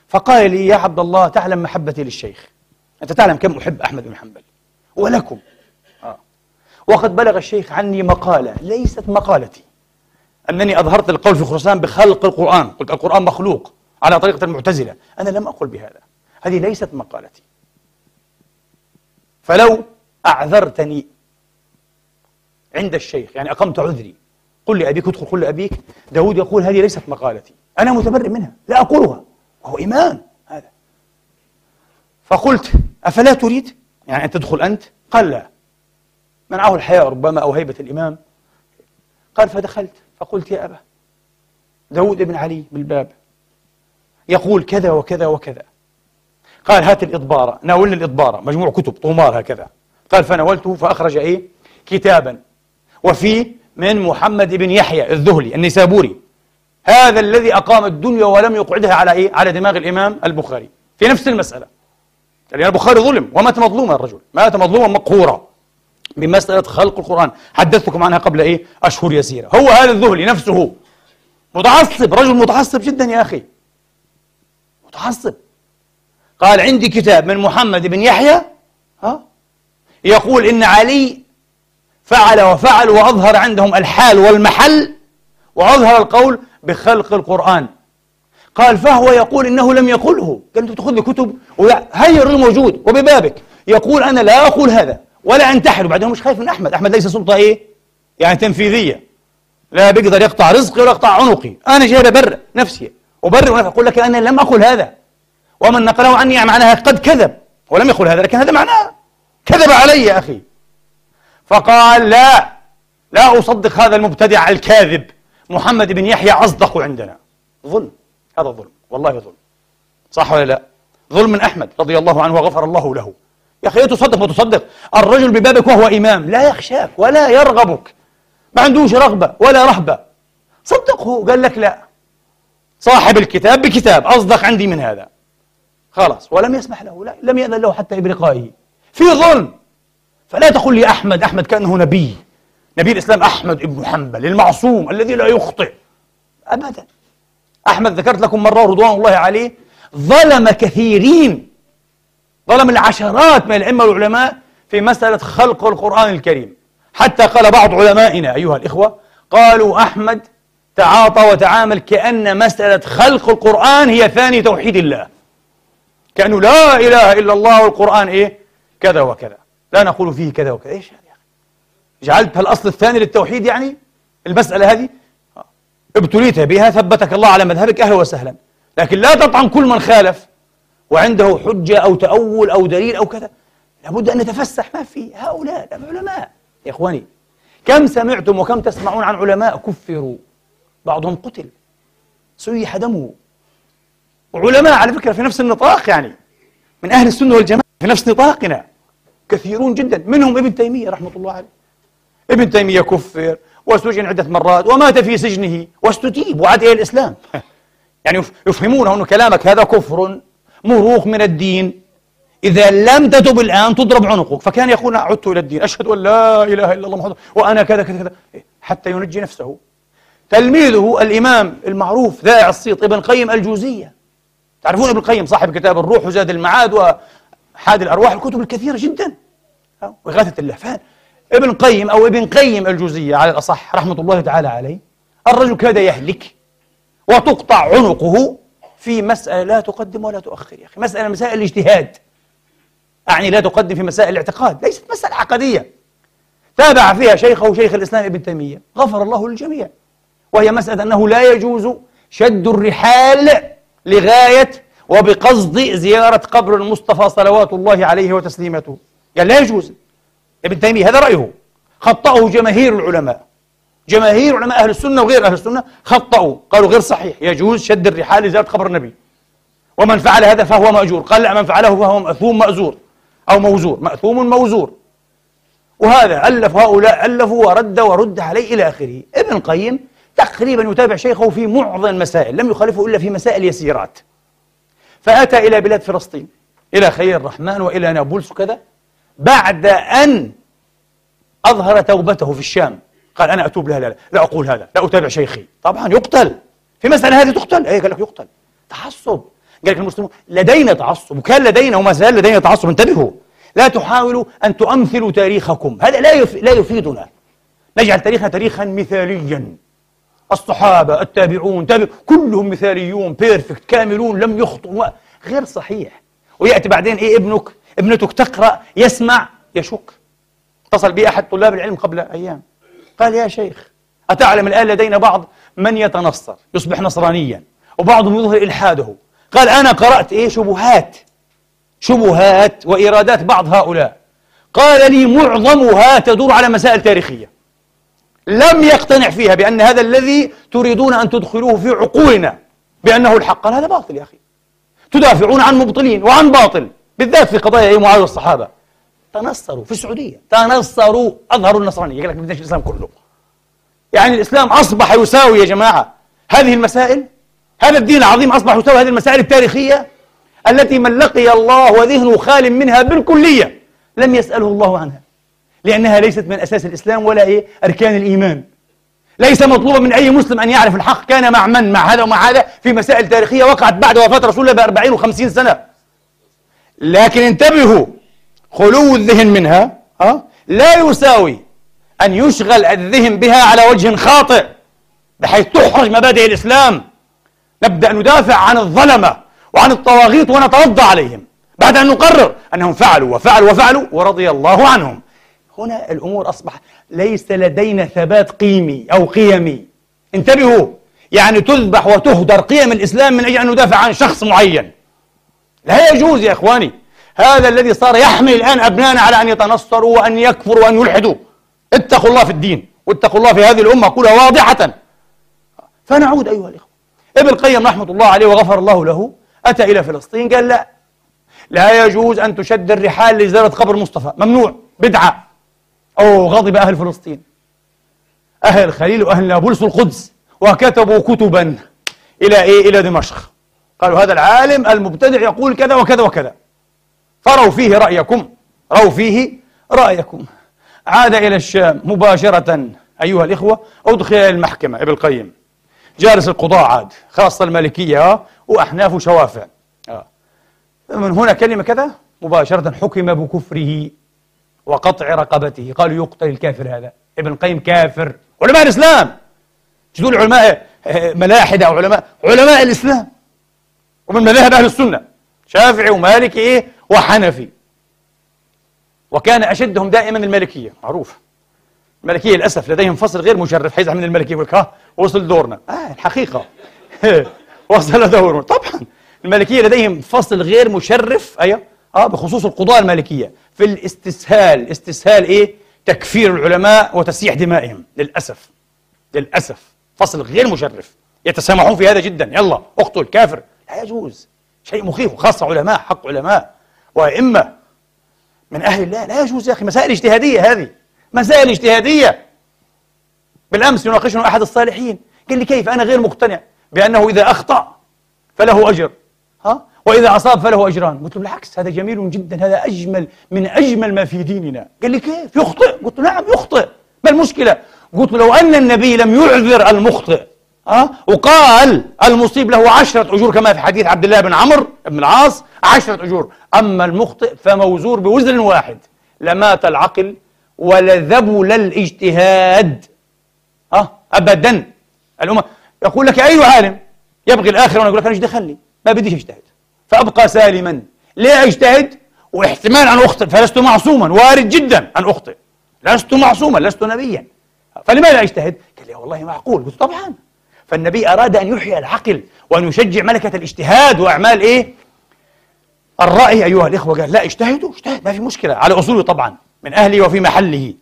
فقال لي يا عبد الله تعلم محبتي للشيخ. أنت تعلم كم أحب أحمد بن حنبل؟ ولكم. آه. وقد بلغ الشيخ عني مقالة ليست مقالتي. أنني أظهرت القول في خراسان بخلق القرآن. قلت القرآن مخلوق على طريقة المعتزلة. أنا لم أقل بهذا. هذه ليست مقالتي. فلو أعذرتني عند الشيخ يعني أقمت عذري قل لأبيك ادخل قل لأبيك. داود يقول هذه ليست مقالتي. أنا متبرئ منها لا أقولها. وهو إمام هذا. فقلت أفلا تريد؟ يعني أن تدخل أنت؟ قال لا. منعه الحياء ربما أو هيبة الإمام. قال فدخلت. فقلت يا أبا داود بن علي بالباب. يقول كذا وكذا وكذا. قال هات الإضبارة ناولني الإضبارة مجموع كتب طومار هكذا. قال فناولته فأخرج إيه؟ كتابا. وفيه من محمد بن يحيى الذهلي النسابوري هذا الذي أقام الدنيا ولم يقعدها على إيه؟ على دماغ الإمام البخاري. في نفس المسألة. لأن البخاري ظلم. ومات مظلوما الرجل. مات مظلوما مقهورا. بمسألة خلق القرآن. حدثتكم عنها قبل إيه؟ أشهر يسيرة. هو هذا الذهلي نفسه. متعصب. رجل متعصب جدا يا أخي. متعصب. قال عندي كتاب من محمد بن يحيى. ها؟ يقول إن علي فعل وفعل وأظهر عندهم الحال والمحل وأظهر القول بخلق القرآن. قال فهو يقول إنه لم يقله. قال أنت تأخذ لي كتب هي الرجل موجود وببابك. يقول أنا لا أقول هذا ولا أنتحر. وبعدين مش خايف من أحمد. أحمد ليس سلطة إيه؟ يعني تنفيذية. لا بيقدر يقطع رزقي ولا يقطع عنقي. أنا جاي ببرئ نفسي. أبرئ ونفسي. أقول لك أنا لم أقل هذا. ومن نقله عني معناها قد كذب. ولم يقل هذا لكن هذا معناه كذب علي يا أخي. فقال لا. لا أصدق هذا المبتدع الكاذب. محمد بن يحيى أصدق عندنا. ظلم. هذا ظلم والله ظلم. صح ولا لا؟ ظلم من أحمد رضي الله عنه وغفر الله له. يا أخي تصدق ما تصدق؟ الرجل ببابك وهو إمام لا يخشاك ولا يرغبك. ما عندوش رغبة ولا رهبة. صدقه قال لك لا. صاحب الكتاب بكتاب أصدق عندي من هذا. خلاص ولم يسمح له لا لم يأذن له حتى بلقائه في ظلم. فلا تقل لي أحمد أحمد كأنه نبي. نبي الإسلام أحمد بن حنبل المعصوم الذي لا يخطئ. أبدا. أحمد ذكرت لكم مرة رضوان الله عليه ظلم كثيرين ظلم العشرات من الأئمة والعلماء في مسألة خلق القرآن الكريم. حتى قال بعض علمائنا أيها الإخوة قالوا أحمد تعاطى وتعامل كأن مسألة خلق القرآن هي ثاني توحيد الله. كأنه لا إله إلا الله والقرآن إيه؟ كذا وكذا. لا نقول فيه كذا وكذا. إيش هذا جعلتها الأصل الثاني للتوحيد يعني؟ المسألة هذه؟ ابتليت بها ثبتك الله على مذهبك أهلا وسهلا. لكن لا تطعن كل من خالف وعنده حجة أو تأول أو دليل أو كذا. لابد أن نتفسح ما في هؤلاء علماء. يا إخواني كم سمعتم وكم تسمعون عن علماء كفروا؟ بعضهم قتل سيح دمه. وعلماء على فكرة في نفس النطاق يعني من أهل السنة والجماعة في نفس نطاقنا كثيرون جدا. منهم ابن تيمية رحمة الله عليه. ابن تيمية كفر وسجن عدة مرات ومات في سجنه واستتيب وعاد إلى الإسلام. يعني يفهمونه أن كلامك هذا كفر مروق من الدين. إذا لم تتب الآن تضرب عنقك. فكان يقول عدت إلى الدين. أشهد أن لا إله إلا الله محمد وأنا كذا كذا كذا. حتى ينجي نفسه. تلميذه الإمام المعروف ذائع الصيت ابن قيم الجوزية. تعرفون ابن القيم صاحب كتاب الروح وزاد المعاد وحاد الأرواح الكتب الكثيرة جدا. وإغاثة اللهفان. ابن قيم أو ابن قيم الجوزية على الأصح رحمة الله تعالى عليه الرجل كاد يهلك وتقطع عنقه في مسألة لا تقدم ولا تؤخر يا أخي مسألة مسائل الاجتهاد. أعني لا تقدم في مسائل الاعتقاد ليست مسألة عقدية. تابع فيها شيخه شيخ الإسلام ابن تيمية غفر الله للجميع. وهي مسألة أنه لا يجوز شد الرحال لغاية وبقصد زيارة قبر المصطفى صلوات الله عليه وتسليمته. قال لا يجوز. ابن تيمية هذا رأيه. خطأه جماهير العلماء. جماهير علماء أهل السنة وغير أهل السنة خطأوا. قالوا غير صحيح. يجوز شد الرحال لزيارة قبر النبي. ومن فعل هذا فهو مأجور. قال لا من فعله فهو مأثوم مأزور. أو موزور. مأثوم موزور. وهذا ألف هؤلاء ألفوا ورد ورد عليه إلى آخره. ابن القيم تقريبا يتابع شيخه في معظم المسائل. لم يخالفه إلا في مسائل يسيرات. فأتى إلى بلاد فلسطين. إلى خليل الرحمن وإلى نابلس وكذا. بعد أن أظهر توبته في الشام. قال أنا أتوب لا لا لا, لا أقول هذا لا أتابع شيخي. طبعا يقتل. في مسألة هذه تقتل؟ أي قال لك يقتل. تعصب. قال لك المسلمون لدينا تعصب. وكان لدينا وما زال لدينا تعصب. انتبهوا. لا تحاولوا أن تؤمثلوا تاريخكم. هذا لا لا يفيدنا. نجعل تاريخنا تاريخا مثاليا. الصحابة التابعون تابع كلهم مثاليون perfect كاملون لم يخطئوا. غير صحيح. ويأتي بعدين إيه ابنك؟ ابنتك تقرأ يسمع يشك. اتصل بي أحد طلاب العلم قبل أيام. قال يا شيخ أتعلم الآن لدينا بعض من يتنصر يصبح نصرانيا وبعضهم يظهر إلحاده. قال أنا قرأت إيه؟ شبهات. شبهات وإيرادات بعض هؤلاء. قال لي معظمها تدور على مسائل تاريخية. لم يقتنع فيها بأن هذا الذي تريدون أن تدخلوه في عقولنا بأنه الحق. قال هذا باطل يا أخي. تدافعون عن مبطلين وعن باطل. بالذات في قضايا أي معاوية والصحابة. تنصروا في السعودية. تنصروا أظهروا النصرانية. يقول لك بدناش الإسلام كله. يعني الإسلام أصبح يساوي يا جماعة هذه المسائل هذا الدين العظيم أصبح يساوي هذه المسائل التاريخية التي من لقي الله وذهنه خال منها بالكلية لم يسأله الله عنها لأنها ليست من أساس الإسلام ولا إيه أركان الإيمان. ليس مطلوبا من أي مسلم أن يعرف الحق كان مع من مع هذا ومع هذا في مسائل تاريخية وقعت بعد وفاة رسول الله بأربعين وخمسين سنة. لكن انتبهوا خلو الذهن منها أه؟ لا يساوي أن يشغل الذهن بها على وجه خاطئ بحيث تحرج مبادئ الإسلام. نبدأ ندافع عن الظلمة وعن الطواغيت ونتوضأ عليهم بعد أن نقرر أنهم فعلوا وفعلوا وفعلوا ورضي الله عنهم. هنا الأمور أصبح ليس لدينا ثبات قيمي أو قيمي. انتبهوا يعني تذبح وتهدر قيم الإسلام من أجل أن ندافع عن شخص معين. لا يجوز يا إخواني. هذا الذي صار يحمل الآن أبنائنا على أن يتنصروا وأن يكفروا وأن يلحدوا. اتقوا الله في الدين واتقوا الله في هذه الأمة. كلها واضحة. فنعود أيها الإخوة. ابن القيم رحمة الله عليه وغفر الله له أتى إلى فلسطين قال لا. لا يجوز أن تشد الرحال لزيارة قبر مصطفى. ممنوع. بدعة. أو غضب أهل فلسطين. أهل الخليل وأهل نابلس القدس. وكتبوا كتبا. إلى إيه؟ إلى دمشق. قالوا هذا العالم المبتدع يقول كذا وكذا وكذا. فروا فيه رأيكم روا فيه رأيكم. عاد إلى الشام مباشرة أيها الإخوة أدخل إلى المحكمة ابن القيم. جالس القضاء عاد خاصة المالكية وأحناف وشوافع آه. من هنا كلمة كذا؟ مباشرة حكم بكفره وقطع رقبته. قالوا يقتل الكافر هذا. ابن القيم كافر. علماء الإسلام. تقول علماء آه، ملاحدة أو علماء علماء الإسلام. ومن مذاهب أهل السنة شافعي ومالكي إيه؟ وحنفي. وكان أشدهم دائما المالكية معروف. الملكية للأسف لديهم فصل غير مشرف حيزعل من الملكية يقول ها وصل دورنا. آه الحقيقة. وصل دورنا. طبعا. الملكية لديهم فصل غير مشرف أيوه. آه بخصوص القضاة المالكية. في الاستسهال استسهال إيه؟ تكفير العلماء وتسييح دمائهم. للأسف. للأسف. فصل غير مشرف. يتسامحون في هذا جدا. يلا أقتل كافر. لا يجوز. شيء مخيف خاصة علماء حق علماء وأئمة من أهل الله. لا يجوز يا أخي مسائل اجتهادية هذه مسائل اجتهادية. بالأمس يناقشنا أحد الصالحين قال لي كيف؟ أنا غير مقتنع بأنه إذا أخطأ فله أجر. ها؟ وإذا أصاب فله أجران. قلت له بالعكس هذا جميل جدا هذا أجمل من أجمل ما في ديننا. قال لي كيف؟ يخطئ. قلت له نعم يخطئ. ما المشكلة؟ قلت له لو أن النبي لم يعذر المخطئ أه؟ وقال المصيب له عشرة أجور كما في حديث عبد الله بن عمرو بن العاص عشرة أجور. أما المخطئ فموزور بوزر واحد لمات العقل ولذبل الاجتهاد. أه؟ أبدا. الأمة يقول لك أي عالم يبغي الآخرة وأنا أقول لك أنا إيش ما بديش أجتهد. فأبقى سالما. ليه أجتهد واحتمال أن أخطئ فلست معصوما. وارد جدا أن أخطئ. لست معصوما لست نبيا. فلماذا أجتهد؟ قال لي والله معقول. قلت طبعا. فالنبي أراد أن يحيي العقل وأن يشجع ملكة الاجتهاد وأعمال إيه؟ الرأي أيها الإخوة قال لا اجتهدوا اجتهد ما في مشكلة. على أصوله طبعا من أهله وفي محله.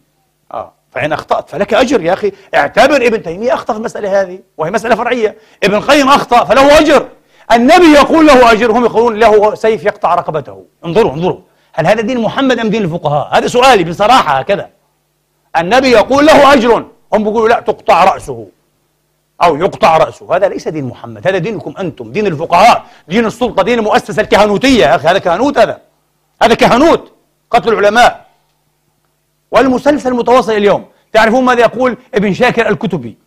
آه فإن أخطأت فلك أجر يا أخي. اعتبر ابن تيمية أخطأ في المسألة هذه وهي مسألة فرعية. ابن القيم أخطأ فله أجر. النبي يقول له أجر هم يقولون له سيف يقطع رقبته. انظروا انظروا. هل هذا دين محمد أم دين الفقهاء؟ هذا سؤالي بصراحة هكذا. النبي يقول له أجر. هم بيقولوا لا تقطع رأسه. أو يقطع رأسه. هذا ليس دين محمد هذا دينكم أنتم دين الفقهاء دين السلطة دين المؤسسة الكهنوتية. يا أخي هذا كهنوت هذا. هذا كهنوت قتل العلماء. والمسلسل المتواصل اليوم تعرفون ماذا يقول ابن شاكر الكتبي؟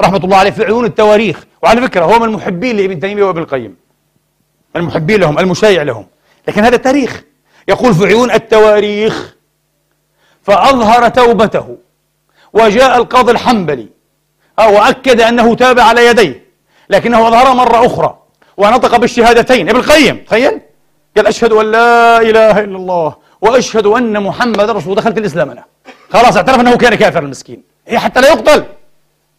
رحمة الله عليه في عيون التواريخ. وعلى فكرة هو من المحبين لابن تيمية وابن القيم. المحبين لهم المشايع لهم. لكن هذا تاريخ. يقول في عيون التواريخ فأظهر توبته وجاء القاضي الحنبلي وأكد أنه تاب على يديه. لكنه أظهر مرة أخرى ونطق بالشهادتين. ابن القيم تخيل. قال أشهد أن لا إله إلا الله وأشهد أن محمد رسول دخلت الإسلام أنا. خلاص اعترف أنه كان كافر المسكين. هي حتى لا يقتل.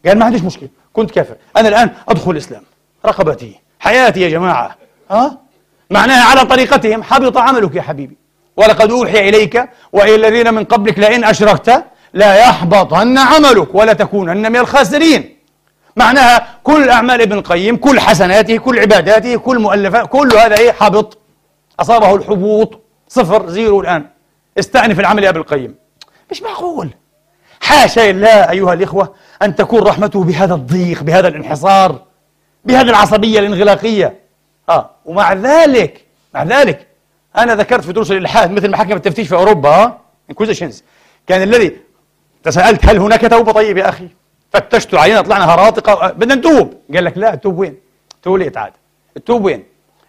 قال ما عنديش مشكلة كنت كافر. أنا الآن أدخل الإسلام. رقبتي حياتي يا جماعة. ها؟ معناها على طريقتهم حبط عملك يا حبيبي. ولقد أوحي إليك وإلى الذين من قبلك لئن أشركت لا يحبطن عملك ولا تكونن من الخاسرين. معناها كل أعمال ابن القيم كل حسناته كل عباداته كل مؤلفات كل هذا إيه؟ حبط. أصابه الحبوط. صفر zero الآن. استأنف العمل يا ابن القيم. مش معقول. حاشا لله أيها الإخوة أن تكون رحمته بهذا الضيق بهذا الانحصار بهذه العصبية الانغلاقية. آه ومع ذلك مع ذلك أنا ذكرت في دروس الإلحاد مثل محاكم التفتيش في أوروبا Inquisitions كان الذي تساءلت هل هناك توبة طيب يا أخي؟ فتشت علينا طلعنا هراطقة بدنا نتوب قال لك لا التوب وين؟ too late عاد التوب وين؟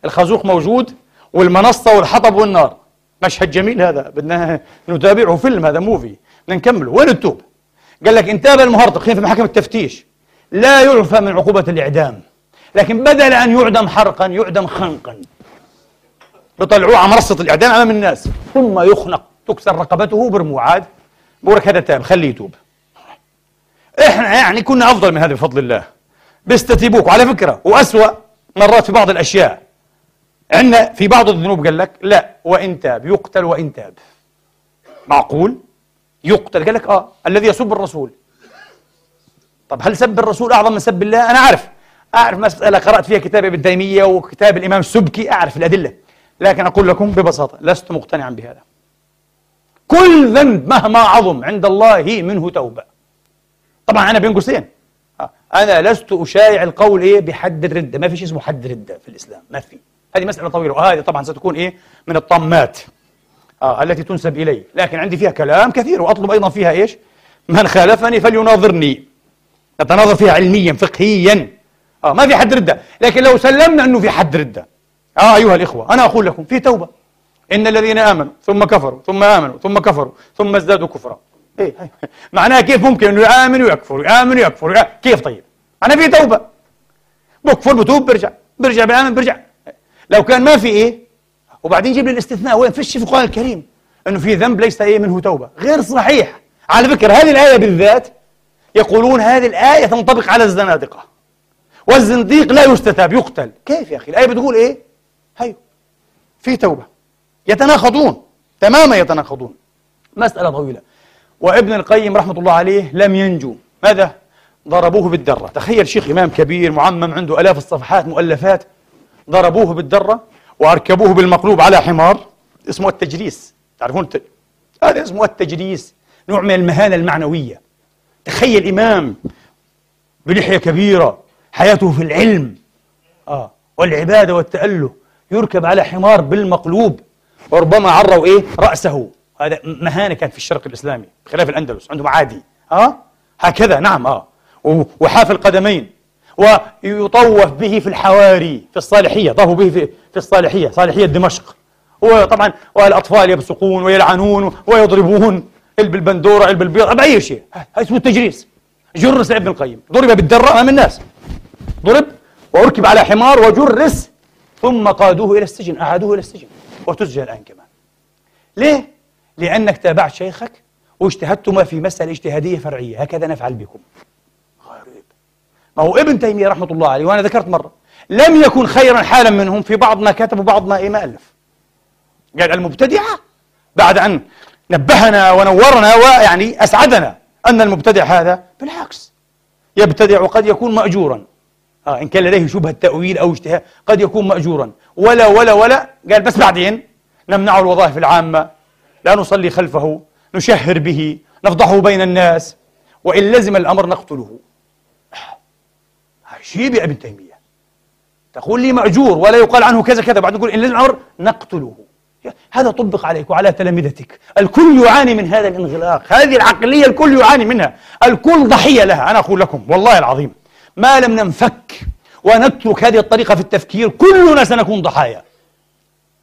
الخازوق موجود والمنصة والحطب والنار. مشهد جميل هذا. بدنا نتابعه. فيلم هذا movie. بدنا نكمله. وين التوب قال لك ان تاب المهرطق في محاكم التفتيش. لا يعفى من عقوبة الإعدام. لكن بدل أن يعدم حرقا يعدم خنقا. يطلعوه على منصة الإعدام أمام الناس. ثم يخنق. تكسر رقبته برموه عاد. بقول هذا تاب خليه يتوب. إحنا يعني كنا أفضل من هذا بفضل الله. بيستتيبوك وعلى فكرة وأسوأ مرات في بعض الأشياء. عندنا في بعض الذنوب قال لك لا وإن تاب يقتل وإن تاب. معقول؟ يقتل. قال لك آه الذي يسب الرسول. طب هل سب الرسول أعظم من سب الله؟ أنا عارف أعرف مساله قرأت فيها كتاب ابن تيمية وكتاب الإمام السبكي أعرف الأدلة. لكن أقول لكم ببساطة لست مقتنعا بهذا. كل ذنب مهما عظم عند الله منه توبة. طبعا أنا بين قوسين. آه، أنا لست أشايع القول إيه بحد الردة. ما في شيء اسمه حد ردة في الإسلام. ما في. هذه مسألة طويلة. وهذه طبعا ستكون إيه من الطمات آه التي تنسب إلي. لكن عندي فيها كلام كثير وأطلب أيضا فيها إيش؟ من خالفني فليناظرني. نتناظر فيها علميا فقهيا. آه ما في حد ردة. لكن لو سلمنا أنه في حد ردة. آه أيها الإخوة أنا أقول لكم في توبة. إن الذين آمنوا ثم كفروا ثم آمنوا ثم كفروا ثم ازدادوا كفرا. إيه معناها كيف ممكن إنه يآمن ويكفر يآمن ويكفر كيف طيب؟ أنا في توبة. بكفر بتوب برجع برجع بآمن برجع. لو كان ما في إيه وبعدين يجيب لي الاستثناء وين؟ فيش في القرآن الكريم. إنه في ذنب ليس إيه منه توبة. غير صحيح. على فكرة هذه الآية بالذات يقولون هذه الآية تنطبق على الزنادقة. والزنديق لا يستتاب يقتل. كيف يا أخي؟ الآية بتقول إيه؟ هيو. في توبة. يتناقضون. تماما يتناقضون. مسألة طويلة. وابن القيم رحمة الله عليه لم ينجو. ماذا؟ ضربوه بالدرة. تخيل شيخ إمام كبير معمم عنده ألاف الصفحات مؤلفات. ضربوه بالدرة وأركبوه بالمقلوب على حمار. اسمه التجليس. تعرفون الت... هذا اسمه التجليس. نوع من المهانة المعنوية. تخيل إمام بلحية كبيرة حياته في العلم. آه. والعبادة والتأله. يركب على حمار بالمقلوب. وربما عروا إيه؟ رأسه. هذا مهانة كانت في الشرق الإسلامي بخلاف الأندلس عندهم عادي. آه؟ هكذا نعم آه. وحاف القدمين. ويطوف به في الحواري في الصالحية طافوا به في, الصالحية صالحية دمشق. وطبعا والأطفال يبصقون ويلعنون ويضربون. قلب البندورة قلب البيض باي شيء. هذا اسمه التجريس. جرس ابن القيم. ضرب بالدره امام الناس. ضرب وركب على حمار وجرس ثم قادوه إلى السجن أعادوه إلى السجن. وتسجل الآن كمان. ليه؟ لأنك تابعت شيخك واجتهدتما في مسألة اجتهادية فرعية. هكذا نفعل بكم. غريب. ما هو ابن تيمية رحمة الله عليه وأنا ذكرت مرة لم يكن خيرا حالا منهم في بعض ما كتب وبعض ما إيه ما ألف. قال المبتدعة بعد أن نبهنا ونورنا ويعني أسعدنا أن المبتدع هذا بالعكس. يبتدع وقد يكون مأجورا. آه إن كان لديه شبهة تأويل أو اجتهاد قد يكون مأجورا. ولا ولا ولا. قال بس بعدين نمنعه الوظائف العامة لا نصلي خلفه نشهر به نفضحه بين الناس وإن لزم الأمر نقتله. عجيب يا ابن تيمية؟ تقول لي مأجور ولا يقال عنه كذا كذا بعد تقول إن لزم الأمر نقتله. هذا طبق عليك وعلى تلامذتك. الكل يعاني من هذا الانغلاق. هذه العقلية الكل يعاني منها. الكل ضحية لها. أنا أقول لكم والله العظيم ما لم ننفك ونترك هذه الطريقة في التفكير كلنا سنكون ضحايا.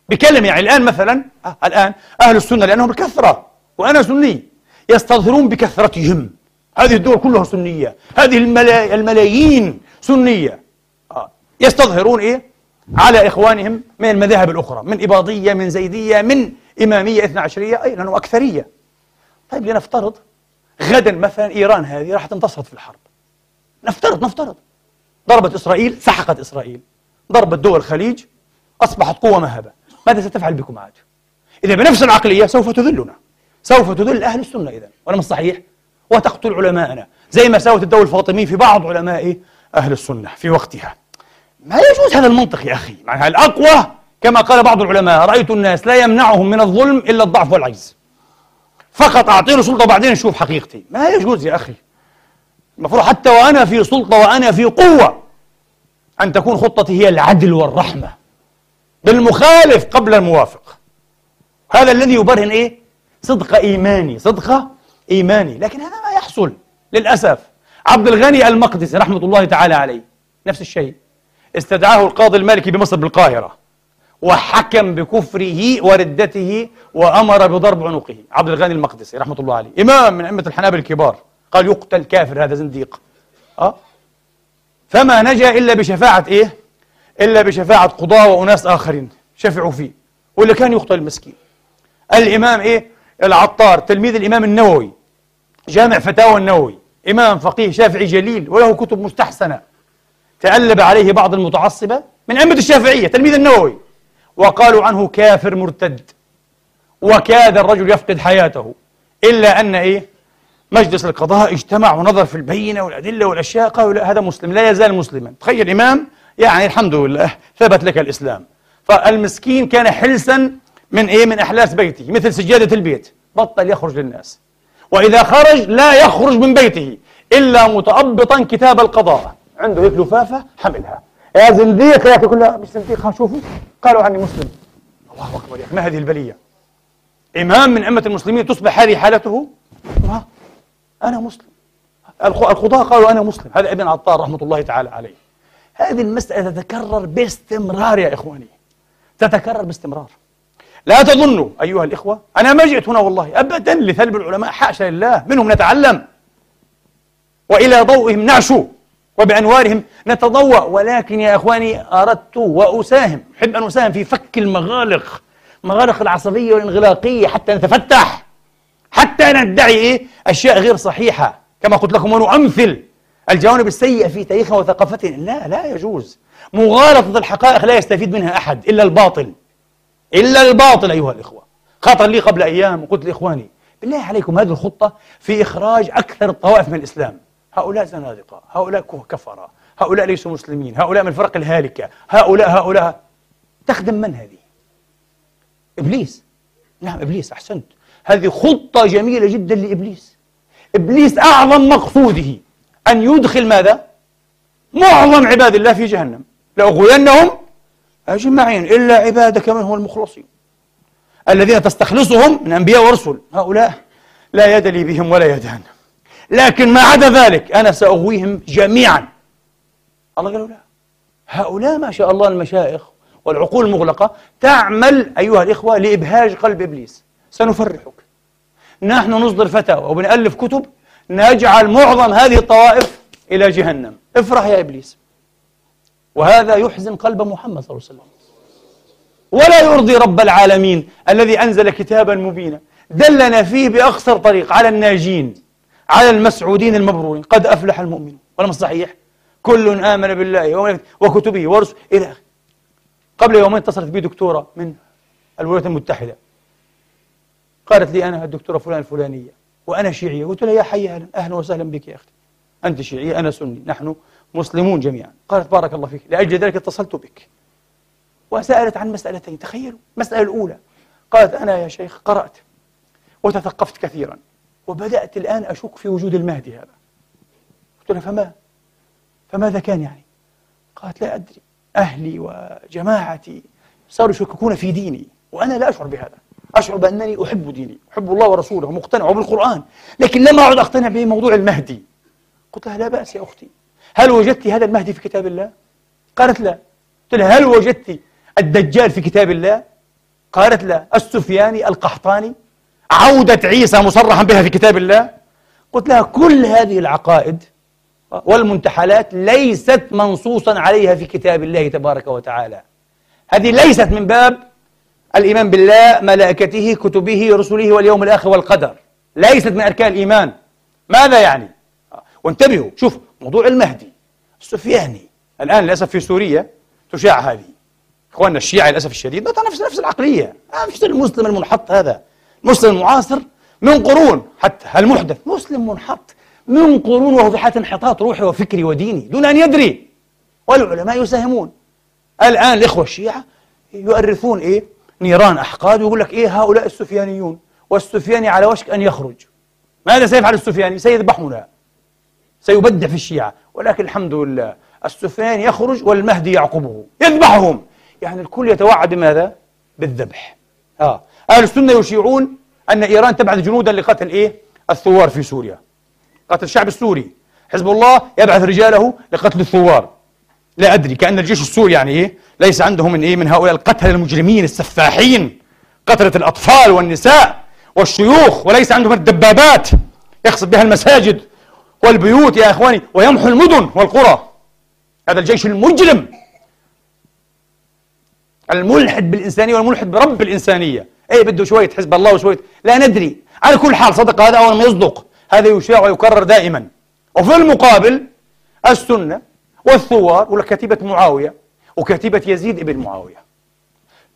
بكلمة يعني الآن مثلا آه الآن أهل السنة لأنهم الكثرة وأنا سني يستظهرون بكثرتهم. هذه الدول كلها سنية. هذه الملا... الملايين سنية. آه. يستظهرون إيه؟ على إخوانهم من المذاهب الأخرى من إباضية من زيدية من إمامية إثنى عشرية أي لأنه أكثرية. طيب لنفترض غدا مثلا إيران هذه راح تنتصر في الحرب. نفترض نفترض. ضربت إسرائيل سحقت إسرائيل. ضربت دول الخليج أصبحت قوة مهبة ماذا ستفعل بكم عاد؟ إذا بنفس العقلية سوف تذلنا. سوف تذل أهل السنة إذا ولا مش صحيح؟ وتقتل علماءنا. زي ما سوت الدولة الفاطمية في بعض علماء أهل السنة في وقتها. ما يجوز هذا المنطق يا أخي. معناها الأقوى كما قال بعض العلماء رأيت الناس لا يمنعهم من الظلم إلا الضعف والعجز. فقط أعطيني سلطة وبعدين نشوف حقيقتي. ما يجوز يا أخي. المفروض حتى وأنا في سلطة وأنا في قوة أن تكون خطتي هي العدل والرحمة بالمخالف قبل الموافق. هذا الذي يبرهن إيه؟ صدق إيماني صدق إيماني. لكن هذا ما يحصل للأسف. عبد الغني المقدسي رحمة الله تعالى عليه نفس الشيء استدعاه القاضي المالكي بمصر بالقاهرة وحكم بكفره وردته وأمر بضرب عنقه. عبد الغني المقدسي رحمة الله عليه إمام من أئمة الحنابل الكبار. قال يقتل كافر هذا زنديق. أه؟ فما نجا إلا بشفاعة إيه؟ إلا بشفاعة قضاة وأناس آخرين شفعوا فيه واللي كان يقتل المسكين. الإمام إيه؟ العطار تلميذ الإمام النووي جامع فتاوى النووي إمام فقيه شافعي جليل وله كتب مستحسنة. تألب عليه بعض المتعصبة من أئمة الشافعية تلميذ النووي. وقالوا عنه كافر مرتد. وكاد الرجل يفقد حياته إلا أن إيه؟ مجلس القضاء اجتمع ونظر في البينة والأدلة والأشياء قالوا لا هذا مسلم لا يزال مسلما. تخيل إمام يعني الحمد لله ثبت لك الإسلام. فالمسكين كان حلسا من إيه؟ من أحلاس بيته مثل سجادة البيت. بطل يخرج للناس. وإذا خرج لا يخرج من بيته إلا متأبطا كتاب القضاء. عنده هيك لفافة حملها. يا زنديق يا كلها مش زنديق شوفوا قالوا عني مسلم. الله أكبر يا ما هذه البلية؟ إمام من أمة المسلمين تصبح هذه حالته؟ أنا مسلم. القضاة قالوا أنا مسلم. هذا ابن عطار رحمة الله تعالى عليه. هذه المسألة تتكرر باستمرار يا إخواني. تتكرر باستمرار. لا تظنوا أيها الإخوة أنا ما جئت هنا والله أبدا لثلب العلماء حاشا لله منهم نتعلم. وإلى ضوئهم نعشو وبأنوارهم نتضوأ. ولكن يا إخواني أردت وأساهم أحب أن أساهم في فك المغالق مغالق العصبية والانغلاقية حتى نتفتح. حتى ندعي إيه؟ أشياء غير صحيحة كما قلت لكم ونؤمثل الجوانب السيئة في تاريخنا وثقافتنا. لا لا يجوز. مغالطة الحقائق لا يستفيد منها أحد إلا الباطل. إلا الباطل أيها الإخوة. خاطر لي قبل أيام وقلت لإخواني بالله عليكم هذه الخطة في إخراج أكثر الطوائف من الإسلام. هؤلاء زنادقة هؤلاء كفرة هؤلاء ليسوا مسلمين هؤلاء من الفرق الهالكة هؤلاء هؤلاء. تخدم من هذه؟ إبليس. نعم إبليس أحسنت. هذه خطة جميلة جدا لإبليس. إبليس أعظم مقصوده. أن يدخل ماذا؟ معظم عباد الله في جهنم. لأغوينهم. أجمعين إلا عبادك من هو المخلصين. الذين تستخلصهم من أنبياء ورسل. هؤلاء لا يد لي بهم ولا يدان لكن ما عدا ذلك أنا سأغويهم جميعا. الله قالوا لا. هؤلاء ما شاء الله المشايخ والعقول المغلقة تعمل أيها الإخوة لإبهاج قلب إبليس. سنفرحك. نحن نصدر فتاوى وبنألف كتب نجعل معظم هذه الطوائف إلى جهنم. افرح يا إبليس. وهذا يحزن قلب محمد صلى الله عليه وسلم. ولا يرضي رب العالمين الذي أنزل كتابا مبينا. دلنا فيه بأقصر طريق على الناجين على المسعودين المبرورين. قد أفلح المؤمنون. ولا صحيح. كل آمن بالله وكتبه ورسله. إلى آخره. قبل يومين اتصلت بي دكتورة من الولايات المتحدة. قالت لي أنا الدكتورة فلان الفلانية وأنا شيعية. قلت لها يا حي أهلا أهلا وسهلا بك يا أختي. أنت شيعية أنا سني نحن مسلمون جميعا. قالت بارك الله فيك. لأجل ذلك اتصلت بك. وسألت عن مسألتين تخيلوا المسألة الأولى. قالت أنا يا شيخ قرأت وتثقفت كثيرا وبدأت الآن أشك في وجود المهدي هذا. قلت لها فما فماذا كان يعني؟ قالت لا أدري. أهلي وجماعتي صاروا يشككون في ديني وأنا لا أشعر بهذا. أشعر بأنني أحب ديني أحب الله ورسوله مقتنع بالقرآن لكن لم أعد أقتنع بموضوع المهدي. قلت لها لا بأس يا أختي. هل وجدت هذا المهدي في كتاب الله؟ قالت لا. قلت لها هل وجدت الدجال في كتاب الله؟ قالت لا. السفياني القحطاني عودة عيسى مصرحا بها في كتاب الله. قلت لها كل هذه العقائد والمنتحلات ليست منصوصا عليها في كتاب الله تبارك وتعالى. هذه ليست من باب الإيمان بالله ملائكته كتبه رسله واليوم الآخر والقدر. ليست من أركان الإيمان. ماذا يعني؟ وانتبهوا شوف موضوع المهدي. السفياني الآن للأسف في سوريا تشاع هذه. إخواننا الشيعة للأسف الشديد نفس نفس العقلية. نفس المسلم المنحط هذا. المسلم المعاصر من قرون حتى المحدث. مسلم منحط من قرون وهو في حالة انحطاط روحي وفكري وديني دون أن يدري. والعلماء يساهمون. الآن الإخوة الشيعة يؤرثون إيه؟ نيران أحقاد ويقول لك إيه هؤلاء السفيانيون والسفياني على وشك أن يخرج. ماذا سيفعل السفياني؟ سيذبحنا سيبدع في الشيعة. ولكن الحمد لله السفياني يخرج والمهدي يعقبه. يذبحهم. يعني الكل يتوعد بماذا؟ بالذبح. آه. أهل السنة يشيعون أن إيران تبعث جنودا لقتل إيه؟ الثوار في سوريا. قتل الشعب السوري. حزب الله يبعث رجاله لقتل الثوار. لا أدري. كأن الجيش السوري يعني إيه؟ ليس عندهم من إيه؟ من هؤلاء القتلة المجرمين السفاحين قتلة الأطفال والنساء والشيوخ وليس عندهم الدبابات يقصد بها المساجد والبيوت يا إخواني ويمحو المدن والقرى. هذا الجيش المجرم الملحد بالإنسانية والملحد برب الإنسانية. أي بده شوية حزب الله وشوية. لا ندري. على كل حال صدق هذا أو لم يصدق هذا يشاع ويكرر دائما. وفي المقابل السنة والثوار وكتيبة معاوية وكتيبة يزيد ابن معاوية.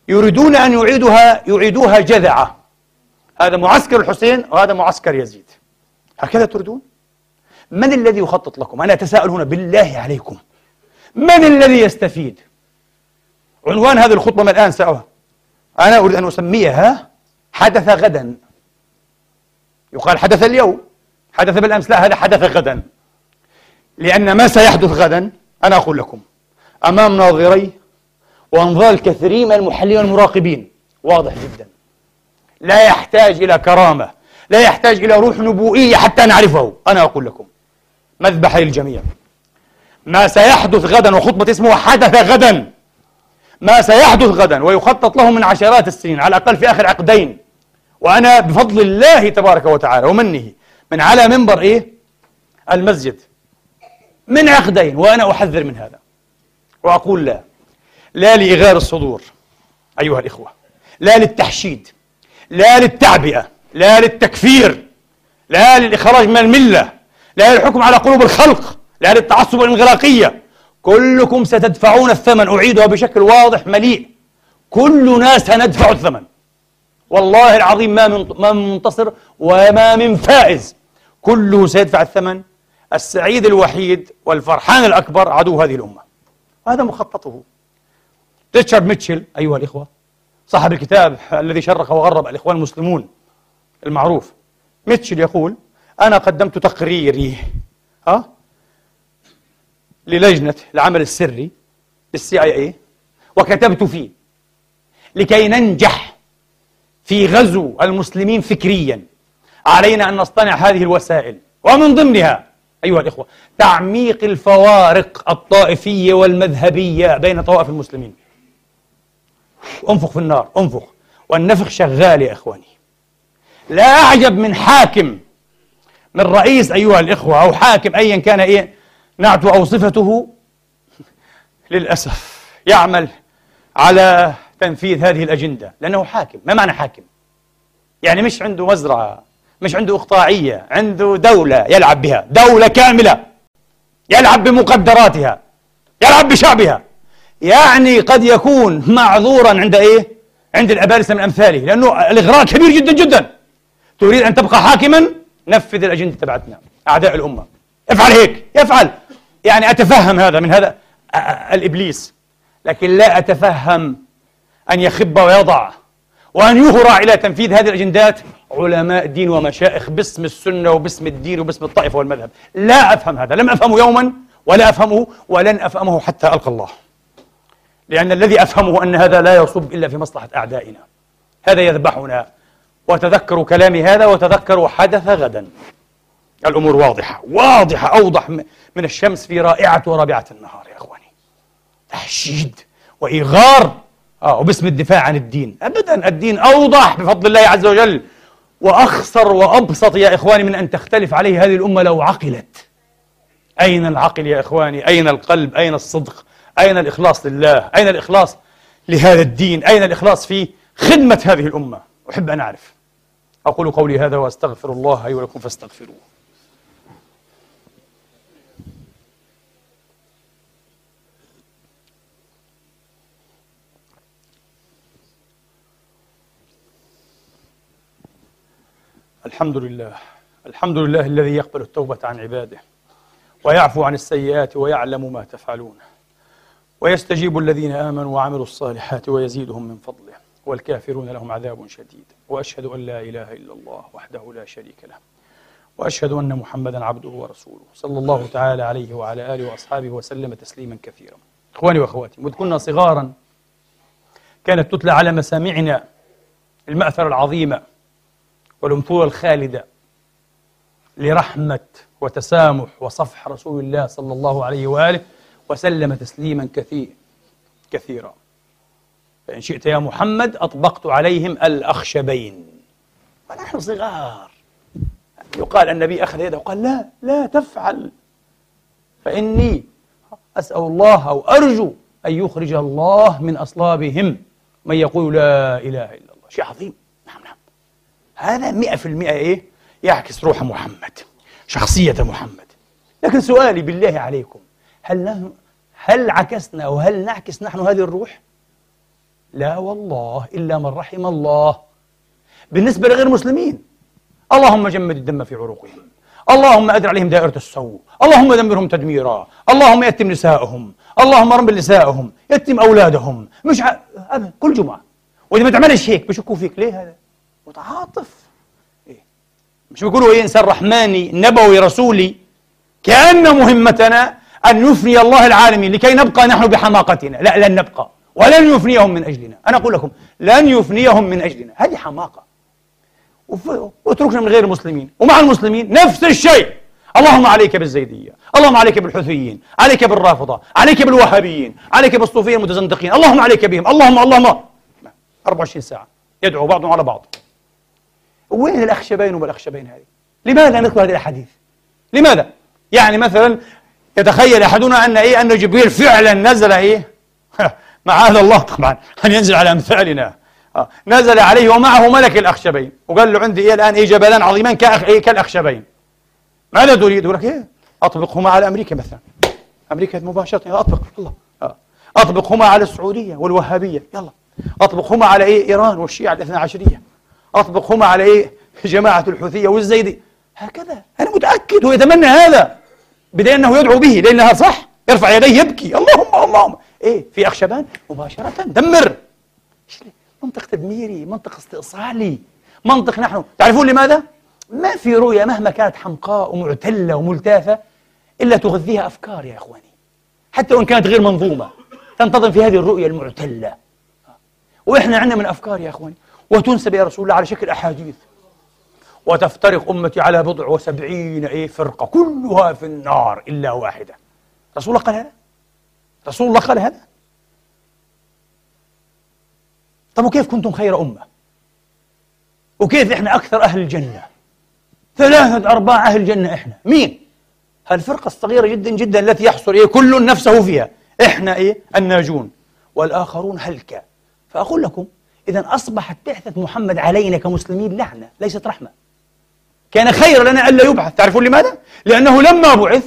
يريدون أن يعيدوها يعيدوها جذعة. هذا معسكر الحسين وهذا معسكر يزيد. هكذا تريدون؟ من الذي يخطط لكم؟ أنا أتساءل هنا بالله عليكم. من الذي يستفيد؟ عنوان هذه الخطبة من الآن سأوها أنا أريد أن أسميها حدث غدا. يقال حدث اليوم. حدث بالأمس. لا هذا حدث غدا. لأن ما سيحدث غدا أنا أقول لكم. أمام ناظري وأنظار الكثيرين من المحللين والمراقبين. واضح جدا. لا يحتاج إلى كرامة لا يحتاج إلى روح نبوئية حتى نعرفه. أنا أقول لكم مذبح للجميع. ما سيحدث غدا وخطبة اسمه حدث غدا. ما سيحدث غدا ويخطط له من عشرات السنين على الأقل في آخر عقدين. وأنا بفضل الله تبارك وتعالى ومنه من على منبر إيه؟ المسجد. من عقدين وأنا أحذر من هذا. وأقول لا. لا لإغار الصدور أيها الإخوة. لا للتحشيد. لا للتعبئة. لا للتكفير. لا للإخراج من الملة. لا للحكم على قلوب الخلق. لا للتعصب والانغلاقية كلكم ستدفعون الثمن. أعيدها بشكل واضح مليء. كلنا سندفع الثمن. والله العظيم ما من ما من منتصر وما من فائز. كله سيدفع الثمن. السعيد الوحيد والفرحان الأكبر عدو هذه الأمة. هذا مخططه. ريتشارد ميتشل أيها الإخوة صاحب الكتاب الذي شرق وغرب الإخوان المسلمون المعروف. ميتشل يقول أنا قدمت تقريري ها للجنة العمل السري للسي آي اي وكتبت فيه لكي ننجح في غزو المسلمين فكريا. علينا أن نصطنع هذه الوسائل ومن ضمنها أيها الإخوة تعميق الفوارق الطائفية والمذهبية بين طوائف المسلمين. انفخ في النار انفخ. والنفخ شغال يا إخواني. لا أعجب من حاكم من رئيس أيها الإخوة أو حاكم أيا كان إيه نعته أو صفته للأسف يعمل على تنفيذ هذه الأجندة لأنه حاكم. ما معنى حاكم؟ يعني مش عنده مزرعة. مش عنده إقطاعية عنده دولة يلعب بها دولة كاملة يلعب بمقدراتها يلعب بشعبها. يعني قد يكون معذورا عند إيه؟ عند الأبالسة من أمثاله لأنه الإغراء كبير جدا جدا. تريد أن تبقى حاكما؟ نفذ الأجندة تبعتنا أعداء الأمة. افعل هيك يفعل. يعني أتفهم هذا من هذا الإبليس. لكن لا أتفهم أن يخب ويضع وأن يهرع إلى تنفيذ هذه الأجندات علماء دين ومشائخ باسم السنة وباسم الدين وباسم الطائفة والمذهب. لا أفهم هذا. لم أفهمه يوما ولا أفهمه ولن أفهمه حتى ألقى الله. لأن الذي أفهمه أن هذا لا يصب إلا في مصلحة أعدائنا. هذا يذبحنا. وتذكروا كلامي هذا وتذكروا حدث غدا. الأمور واضحة. واضحة. أوضح من الشمس في رائعة ورابعة النهار يا أخواني. تحشيد وإيغار آه وباسم الدفاع عن الدين. أبدا الدين أوضح بفضل الله عز وجل. وأخسر وأبسط يا إخواني من أن تختلف عليه هذه الأمة لو عقلت. أين العقل يا إخواني؟ أين القلب؟ أين الصدق؟ أين الإخلاص لله؟ أين الإخلاص لهذا الدين؟ أين الإخلاص في خدمة هذه الأمة؟ أحب أن أعرف. أقول قولي هذا وأستغفر الله لي ولكم فاستغفروه. الحمد لله الحمد لله الذي يقبل التوبة عن عباده ويعفو عن السيئات ويعلم ما تفعلون ويستجيب الذين آمنوا وعملوا الصالحات ويزيدهم من فضله والكافرون لهم عذاب شديد وأشهد أن لا إله إلا الله وحده لا شريك له وأشهد أن محمدا عبده ورسوله صلى الله تعالى عليه وعلى آله وأصحابه وسلم تسليما كثيرا. إخواني وأخواتي مذ كنا صغارا كانت تتلى على مسامعنا المأثرة العظيمة والأمثلة الخالدة لرحمة وتسامح وصفح رسول الله صلى الله عليه وآله وسلم تسليما كثير كثيرا. فإن شئت يا محمد أطبقت عليهم الأخشبين. ونحن صغار. يقال النبي أخذ يده وقال لا لا تفعل. فإني أسأل الله أو أرجو أن يخرج الله من أصلابهم. من يقول لا إله إلا الله. شيء عظيم. هذا مئة في المئة إيه؟ يعكس روح محمد شخصية محمد. لكن سؤالي بالله عليكم هل نحن هل عكسنا وهل نعكس نحن هذه الروح؟ لا والله إلا من رحم الله. بالنسبة لغير المسلمين اللهم جمد الدم في عروقهم اللهم أدر عليهم دائرة السوء اللهم دمرهم تدميرا اللهم يتم نسائهم اللهم رمل نسائهم يتم أولادهم. مش ع... كل جمعة. وإذا ما تعملش هيك بشكوا فيك ليه هذا؟ متعاطف. إيه؟ مش بيقولوا إيه إنسان رحماني نبوي رسولي. كأن مهمتنا أن يفني الله العالمين لكي نبقى نحن بحماقتنا. لا لن نبقى. ولن يفنيهم من أجلنا. أنا أقول لكم لن يفنيهم من أجلنا. هذه حماقة. واتركنا من غير المسلمين ومع المسلمين نفس الشيء. اللهم عليك بالزيدية. اللهم عليك بالحوثيين عليك بالرافضة. عليك بالوهابيين. عليك بالصوفية المتزندقين. اللهم عليك بهم. اللهم اللهم. 24 ساعة. يدعو بعضهم على بعض. وين الأخشبين وما الأخشبين هذه؟ لماذا نذكر هذه الأحاديث؟ لماذا؟ يعني مثلا يتخيل أحدنا أن إيه؟ أن جبريل فعلا نزل إيه؟ معاذ الله طبعا أن ينزل على أمثالنا. آه. نزل عليه ومعه ملك الأخشبين. وقال له عندي إيه الآن إيه جبلان عظيمان كأخ إيه كالأخشبين. ماذا تريد؟ يقول لك إيه؟ أطبقهما على أمريكا مثلا. أمريكا مباشرة. أطبق. الله آه. أطبقهما على السعودية والوهابية. يلا. أطبقهما على إيه؟ إيران والشيعة الاثنى عشرية. أطبقهما على إيه؟ جماعة الحوثية والزيدي. هكذا. أنا متأكد هو يتمنى هذا بدأ أنه يدعو به لأنها صح. يرفع يديه يبكي. اللهم اللهم إيه؟ في أخشبان مباشرة. دمر. منطق تدميري منطق استئصالي منطق نحن. تعرفون لماذا؟ ما في رؤية مهما كانت حمقاء ومعتلة وملتافة إلا تغذيها أفكار يا إخواني. حتى وإن كانت غير منظومة. تنتظم في هذه الرؤية المعتلة. وإحنا عندنا من أفكار يا إخواني. وتنسب يا رسول الله على شكل أحاديث. وتفترق أمتي على بضع وسبعين إيه فرقة كلها في النار إلا واحدة. رسول الله قال هذا؟ رسول الله قال هذا؟ طب وكيف كنتم خير أمة؟ وكيف إحنا أكثر أهل الجنة؟ ثلاثة أرباع أهل الجنة إحنا. مين؟ هالفرقة الصغيرة جدا جدا التي يحصل إيه؟ كل نفسه فيها. إحنا إيه؟ الناجون. والآخرون هلكة فأقول لكم إذا أصبحت بعثة محمد علينا كمسلمين لعنة ليست رحمة. كان خير لنا ألا يبعث. تعرفون لماذا؟ لأنه لما بعث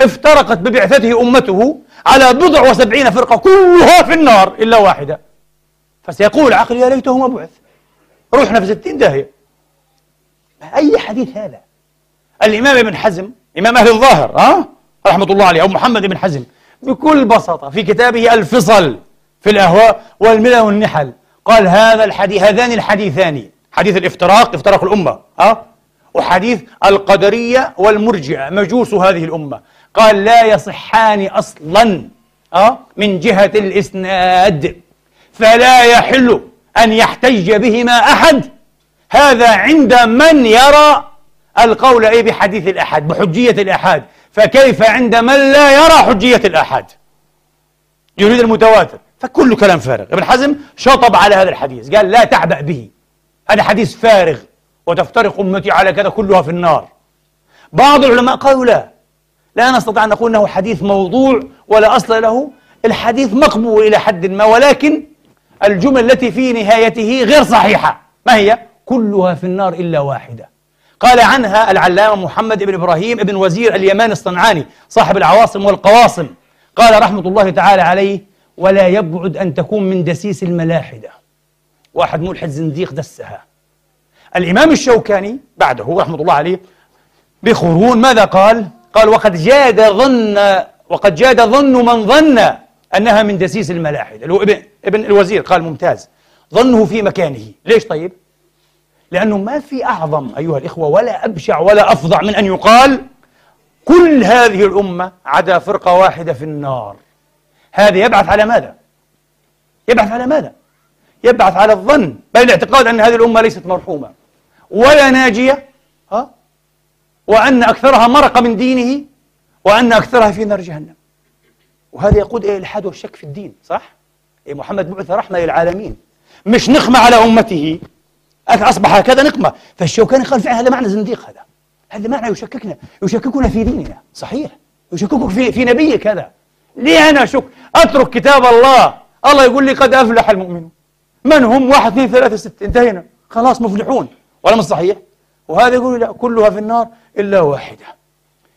افترقت ببعثته أمته على بضع وسبعين فرقة كلها في النار إلا واحدة. فسيقول العقل يا ليته ما بعث. روحنا في ستين داهية. أي حديث هذا؟ الإمام ابن حزم إمام أهل الظاهر ها؟ رحمة الله عليه أو محمد بن حزم بكل بساطة في كتابه الفصل في الأهواء والملل والنحل. قال هذا الحديث هذان الحديثان. حديث الإفتراق إفتراق الأمة. ها؟ وحديث القدرية والمرجئة. مجوس هذه الأمة. قال لا يصحان أصلا أه؟ من جهة الإسناد. فلا يحل أن يحتج بهما أحد. هذا عند من يرى القول أي بحديث الأحد بحجية الأحد. فكيف عند من لا يرى حجية الأحد؟ يريد المتواتر. فكل كلام فارغ. ابن حزم شطب على هذا الحديث. قال لا تعبأ به. هذا حديث فارغ. وتفترق أمتي على كذا كلها في النار. بعض العلماء قالوا لا. لا نستطيع أن نقول أنه حديث موضوع ولا أصل له. الحديث مقبول إلى حد ما ولكن الجمل التي في نهايته غير صحيحة. ما هي؟ كلها في النار إلا واحدة. قال عنها العلامة محمد بن إبراهيم بن وزير اليمان الصنعاني صاحب العواصم والقواصم. قال رحمة الله تعالى عليه ولا يبعد أن تكون من دسيس الملاحدة. واحد ملحد زنديق دسها. الإمام الشوكاني بعده رحمة الله عليه بقرون ماذا قال؟ قال وقد جاد ظن وقد جاد ظن من ظن أنها من دسيس الملاحدة. اللي هو ابن, ابن الوزير قال ممتاز. ظنه في مكانه. ليش طيب؟ لأنه ما في أعظم أيها الإخوة ولا أبشع ولا أفظع من أن يقال كل هذه الأمة عدا فرقة واحدة في النار. هذا يبعث على ماذا؟ يبعث على ماذا؟ يبعث على الظن بل الاعتقاد أن هذه الأمة ليست مرحومة. ولا ناجية ها؟ وأن أكثرها مرق من دينه وأن أكثرها في نار جهنم. وهذا يقود إلى الإلحاد والشك في الدين صح؟ إيه محمد بعث رحمة للعالمين مش نقمة على أمته. أصبح هكذا نقمة. فالشوكاني قال فعلا هذا معنى زنديق هذا. هذا معنى يشككنا يشككنا في ديننا. صحيح. يشككك في, في نبيك هذا. ليه أنا أشك؟ أترك كتاب الله. الله يقول لي قد أفلح المؤمنون. من هم؟ واحد اثنين ثلاثة ستة. انتهينا. خلاص مفلحون. ولا مش صحيح؟ وهذا يقول لا كلها في النار إلا واحدة.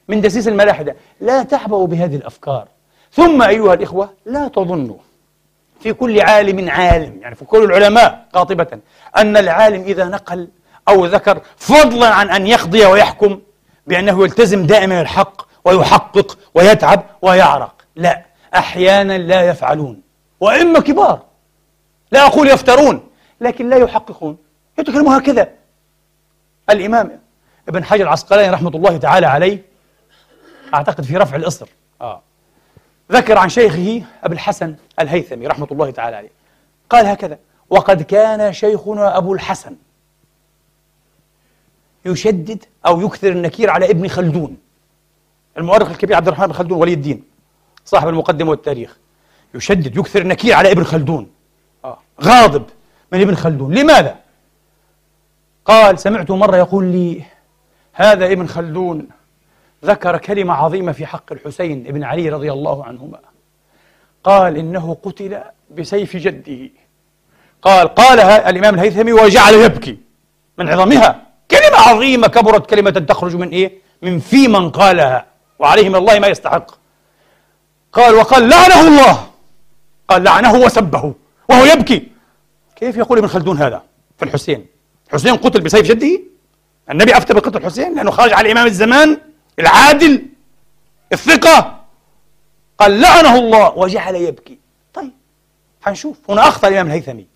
من دسيس الملاحدة. لا تحبوا بهذه الأفكار. ثم أيها الإخوة لا تظنوا. في كل عالم عالم يعني في كل العلماء قاطبة أن العالم إذا نقل أو ذكر فضلا عن أن يقضي ويحكم بأنه يلتزم دائما الحق ويحقق ويتعب ويعرق. لا. أحيانا لا يفعلون وإما كبار لا أقول يفترون لكن لا يحققون. يتكلموا هكذا. الإمام ابن حجر العسقلاني رحمة الله تعالى عليه أعتقد في رفع الإصر آه. ذكر عن شيخه أبي الحسن الهيثمي رحمة الله تعالى عليه. قال هكذا وقد كان شيخنا أبو الحسن يشدد أو يكثر النكير على ابن خلدون المؤرخ الكبير عبد الرحمن بن خلدون ولي الدين. صاحب المقدمة والتاريخ يشدد يكثر النكير على ابن خلدون. غاضب من ابن خلدون لماذا؟ قال سمعت مرة يقول لي هذا ابن خلدون ذكر كلمة عظيمة في حق الحسين بن علي رضي الله عنهما قال إنه قتل بسيف جده قال قالها الإمام الهيثمي وجعل يبكي من عظمها كلمة عظيمة كبرت كلمة تخرج من إيه؟ من في من قالها وعليه من الله ما يستحق قال وقال لعنه الله. قال لعنه وسبه. وهو يبكي. كيف يقول ابن خلدون هذا في الحسين؟ الحسين قتل بسيف جده؟ النبي أفتى بقتل الحسين لأنه خرج على إمام الزمان العادل الثقة. قال لعنه الله وجعل يبكي. طيب حنشوف. هنا أخطأ الإمام الهيثمي.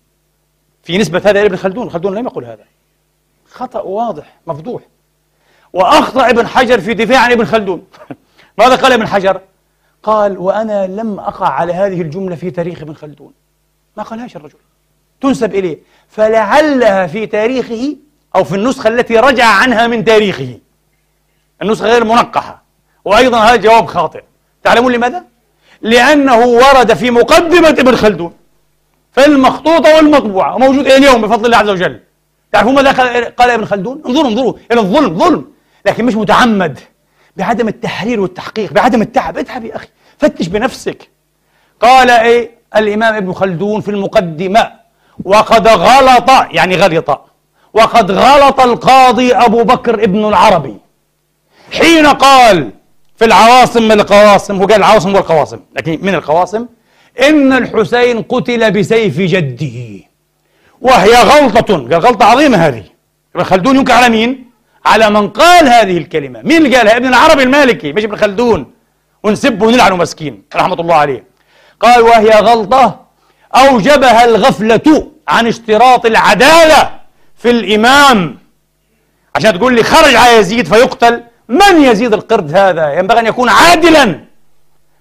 في نسبة هذا لابن خلدون خلدون لم يقل هذا. خطأ واضح مفضوح. وأخطأ ابن حجر في دفاع عن ابن خلدون. ماذا قال ابن حجر؟ قال وأنا لم أقع على هذه الجملة في تاريخ ابن خلدون. ما قالهاش الرجل. تنسب إليه. فلعلها في تاريخه أو في النسخة التي رجع عنها من تاريخه. النسخة غير منقحة. وأيضا هذا جواب خاطئ. تعلمون لماذا؟ لأنه ورد في مقدمة ابن خلدون. في المخطوطة والمطبوعة. وموجود إلى اليوم بفضل الله عز وجل. تعرفون ماذا قال ابن خلدون؟ انظروا انظروا. إلى الظلم ظلم. لكن مش متعمد. بعدم التحرير والتحقيق بعدم التعب. اتعب يا أخي. فتش بنفسك. قال إيه؟ الإمام ابن خلدون في المقدمة وقد غلط يعني غلط وقد غلط القاضي أبو بكر ابن العربي. حين قال في العواصم من القواصم هو قال العواصم والقواصم لكن من القواصم إن الحسين قتل بسيف جده وهي غلطة قال غلطة عظيمة هذه. ابن خلدون ينكر على مين؟ على من قال هذه الكلمة. مين اللي قالها؟ ابن العربي المالكي مش ابن خلدون. ونسبه ونلعنه مسكين رحمة الله عليه. قال وهي غلطة أوجبها الغفلة عن اشتراط العدالة في الإمام. عشان تقول لي خرج على يزيد فيقتل من يزيد القرد هذا؟ ينبغي أن يكون عادلا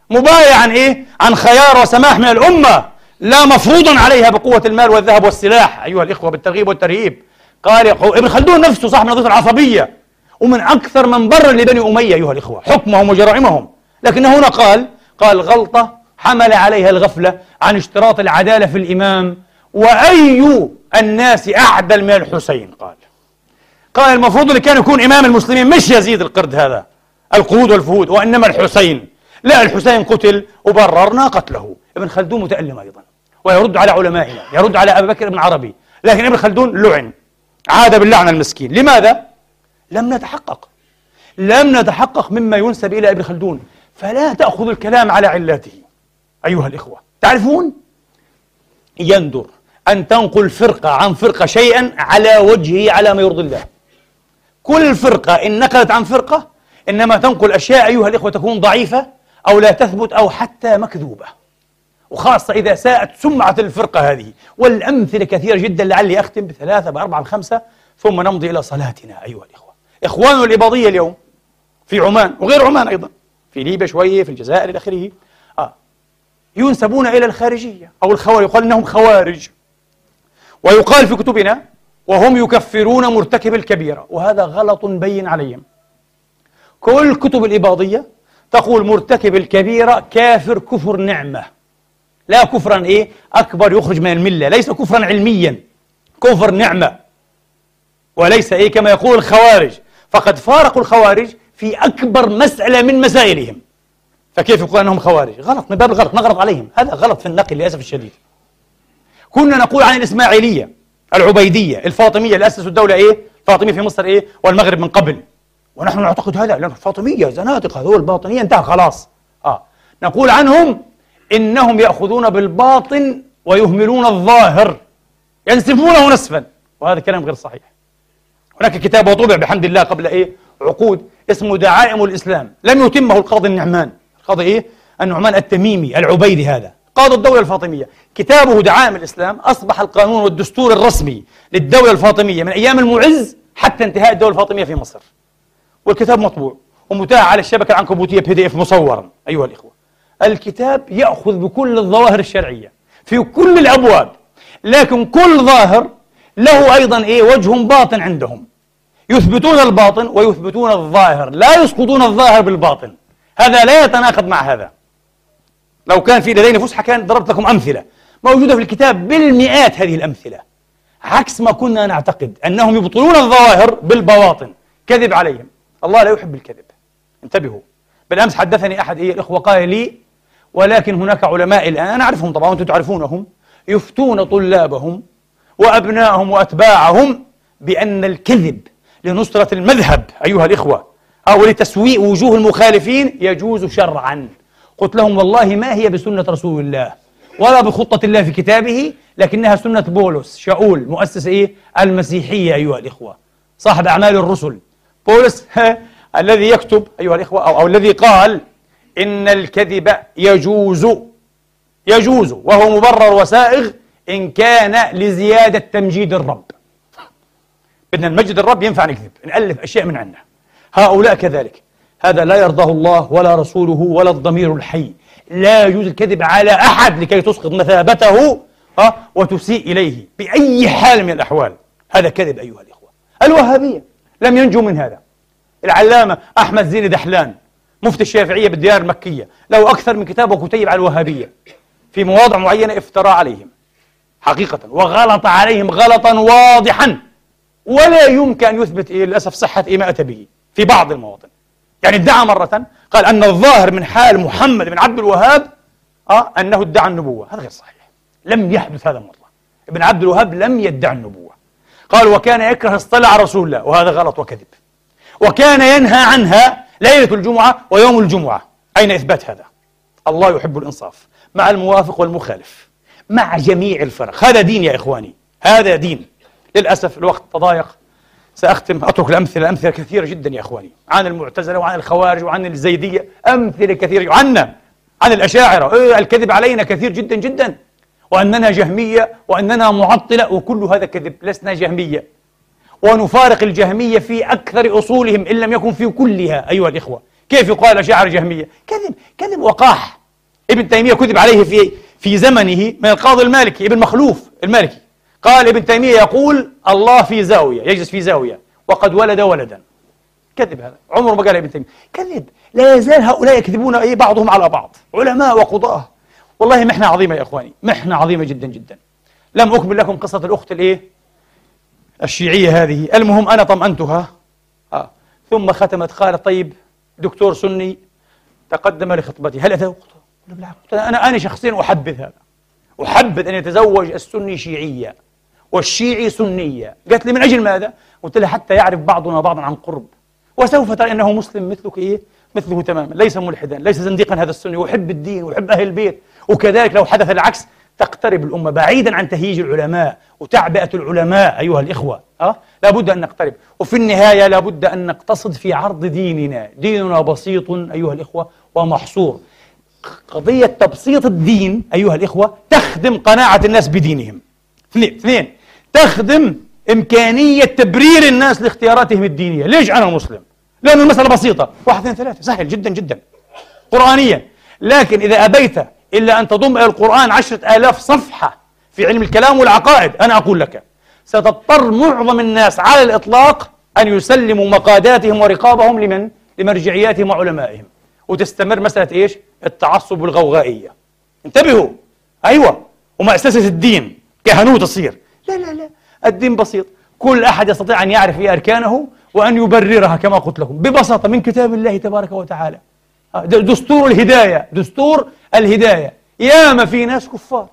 مبايعا إيه؟ عن خيار وسماح من الأمة لا مفروضا عليها بقوة المال والذهب والسلاح. أيها الإخوة بالترغيب والترهيب. قال ابن خلدون نفسه صاحب نظرية العصبية ومن أكثر من برر لبني أمية أيها الإخوة حكمهم وجرائمهم. لكنه هنا قال قال غلطة حمل عليها الغفلة عن اشتراط العدالة في الإمام وأي الناس أعدل من الحسين قال. قال المفروض اللي كان يكون إمام المسلمين مش يزيد القرد هذا القرود والفهود وإنما الحسين. لا الحسين قتل وبررنا قتله. ابن خلدون متألم أيضا ويرد على علمائنا يرد على أبي بكر بن عربي لكن ابن خلدون لعن عاد باللعنة المسكين. لماذا؟ لم نتحقق. لم نتحقق مما ينسب إلى ابن خلدون. فلا تأخذ الكلام على علاته. أيها الإخوة تعرفون؟ يندر أن تنقل فرقة عن فرقة شيئا على وجهه على ما يرضي الله. كل فرقة إن نقلت عن فرقة إنما تنقل أشياء أيها الإخوة تكون ضعيفة أو لا تثبت أو حتى مكذوبة. وخاصة إذا ساءت سمعة الفرقة هذه والأمثلة كثيرة جدا لعلي أختم بثلاثة بأربعة بخمسة ثم نمضي إلى صلاتنا أيها الإخوة. إخواننا الإباضية اليوم في عمان وغير عمان أيضا. في ليبيا شوية في الجزائر إلى آخره. آه. ينسبون إلى الخارجية أو الخوارج يقال إنهم خوارج. ويقال في كتبنا وهم يكفرون مرتكب الكبيرة. وهذا غلط بين عليهم. كل كتب الإباضية تقول مرتكب الكبيرة كافر كفر نعمة. لا كفرا إيه؟ أكبر يخرج من الملة. ليس كفرا علميا. كفر نعمة. وليس إيه؟ كما يقول الخوارج. فقد فارقوا الخوارج في أكبر مسألة من مسائلهم. فكيف يقول أنهم خوارج؟ غلط من باب الغلط نغلط عليهم. هذا غلط في النقل للأسف الشديد. كنا نقول عن الإسماعيلية العبيدية الفاطمية اللي أسسوا الدولة إيه؟ الفاطمية في مصر إيه؟ والمغرب من قبل. ونحن نعتقد هذا لأن الفاطمية زنادقة هذول الباطنية انتهى خلاص. آه. نقول عنهم إنهم يأخذون بالباطن ويهملون الظاهر ينسفونه نسفا. وهذا كلام غير صحيح. هناك كتاب وطبع بحمد الله قبل إيه؟ عقود اسمه دعائم الإسلام. لم يتمه القاضي النعمان. القاضي إيه؟ النعمان التميمي العبيدي هذا. قاضي الدولة الفاطمية. كتابه دعائم الإسلام أصبح القانون والدستور الرسمي للدولة الفاطمية من أيام المعز حتى انتهاء الدولة الفاطمية في مصر. والكتاب مطبوع ومتاح على الشبكة العنكبوتية بي دي إف مصورا أيها الإخوة. الكتاب يأخذ بكل الظواهر الشرعية في كل الأبواب لكن كل ظاهر له أيضا إيه؟ وجه باطن عندهم. يثبتون الباطن ويثبتون الظاهر لا يسقطون الظاهر بالباطن. هذا لا يتناقض مع هذا. لو كان في لدينا فسحة كان ضربت لكم أمثلة موجودة في الكتاب بالمئات هذه الأمثلة عكس ما كنا نعتقد أنهم يبطلون الظواهر بالبواطن. كذب عليهم. الله لا يحب الكذب. انتبهوا. بالأمس حدثني أحد إيه الإخوة قال لي ولكن هناك علماء الآن أنا أعرفهم طبعا وأنتم تعرفونهم يفتون طلابهم وأبنائهم وأتباعهم بأن الكذب لنصرة المذهب أيها الإخوة أو لتسويء وجوه المخالفين يجوز شرعا. قلت لهم والله ما هي بسنة رسول الله ولا بخطة الله في كتابه لكنها سنة بولس شاول مؤسس إيه؟ المسيحية أيها الإخوة. صاحب أعمال الرسل. بولس الذي يكتب أيها الإخوة أو, أو الذي قال إن الكذب يجوز. يجوز وهو مبرر وسائغ إن كان لزيادة تمجيد الرب. بدنا نمجد الرب ينفع نكذب نألف أشياء من عندنا هؤلاء كذلك. هذا لا يرضاه الله ولا رسوله ولا الضمير الحي. لا يجوز الكذب على أحد لكي تسقط مثابته ها وتسيء إليه بأي حال من الأحوال. هذا كذب أيها الإخوة. الوهابية. لم ينجوا من هذا. العلامة أحمد زين دحلان مفتي الشافعية بالديار المكية له أكثر من كتاب وكتيب على الوهابية. في مواضع معينة افترى عليهم. حقيقة وغلط عليهم غلطا واضحا. ولا يمكن أن يثبت إيه للأسف صحة ما أتى به في بعض المواطن. يعني ادعى مرة قال أن الظاهر من حال محمد بن عبد الوهاب آه أنه ادعى النبوة. هذا غير صحيح. لم يحدث هذا مرة ابن عبد الوهاب لم يدعي النبوة. قال وكان يكره اصطلاع على رسول الله وهذا غلط وكذب. وكان ينهى عنها ليلة الجمعة ويوم الجمعة. أين إثبات هذا؟ الله يحب الإنصاف مع الموافق والمخالف مع جميع الفرق. هذا دين يا إخواني. هذا دين. للأسف الوقت تضايق. سأختم أترك الأمثلة أمثلة كثيرة جدا يا إخواني عن المعتزلة وعن الخوارج وعن الزيدية أمثلة كثيرة عنا عن الأشاعرة. إيه الكذب علينا كثير جدا جدا وأننا جهمية وأننا معطلة وكل هذا كذب لسنا جهمية ونفارق الجهمية في أكثر أصولهم إن لم يكن في كلها. أيها الإخوة كيف يقال الأشاعرة جهمية؟ كذب كذب وقاح. ابن تيمية كذب عليه في في زمنه من القاضي المالكي ابن مخلوف المالكي. قال ابن تيمية يقول الله في زاوية يجلس في زاوية وقد ولد ولدا. كذب هذا. عمره ما قال ابن تيمية. كذب. لا يزال هؤلاء يكذبون أي بعضهم على بعض. علماء وقضاة. والله محنة عظيمة يا إخواني. محنة عظيمة جدا جدا. لم أكمل لكم قصة الأخت الإيه؟ الشيعية هذه. المهم أنا طمأنتها. آه. ثم ختمت. قالت طيب دكتور سني تقدم لخطبتي. هل أتى بالعكس أنا أنا شخصيا أحبذ هذا. أحبذ أن يتزوج السني شيعية والشيعي سنية. قالت لي من أجل ماذا؟ قلت لها حتى يعرف بعضنا بعضا عن قرب. وسوف ترى أنه مسلم مثلك إيه؟ مثله تماما. ليس ملحدا ليس زنديقا هذا السني. ويحب الدين ويحب أهل البيت. وكذلك لو حدث العكس تقترب الأمة بعيدا عن تهييج العلماء وتعبئة العلماء أيها الإخوة. أه؟ لابد أن نقترب. وفي النهاية لابد أن نقتصد في عرض ديننا. ديننا بسيط أيها الإخوة ومحصور. قضية تبسيط الدين أيها الإخوة تخدم قناعة الناس بدينهم. اثنين اثنين. تخدم إمكانية تبرير الناس لاختياراتهم الدينية. ليش أنا مسلم؟ لأن المسألة بسيطة. واحد اثنين ثلاثة. سهل جدا جدا. قرآنيا لكن إذا أبيت إلا أن تضم إلى القرآن عشرة آلاف صفحة في علم الكلام والعقائد أنا أقول لك ستضطر معظم الناس على الإطلاق أن يسلموا مقاداتهم ورقابهم لمن؟ لمرجعياتهم وعلمائهم. وتستمر مسألة إيش؟ التعصب والغوغائية انتبهوا. أيوة. ومؤسسة الدين كهنوت تصير. لا لا لا. الدين بسيط. كل أحد يستطيع أن يعرف إيه أركانه وأن يبررها كما قلت لكم. ببساطة من كتاب الله تبارك وتعالى. دستور الهداية. دستور الهداية. ياما في ناس كفار.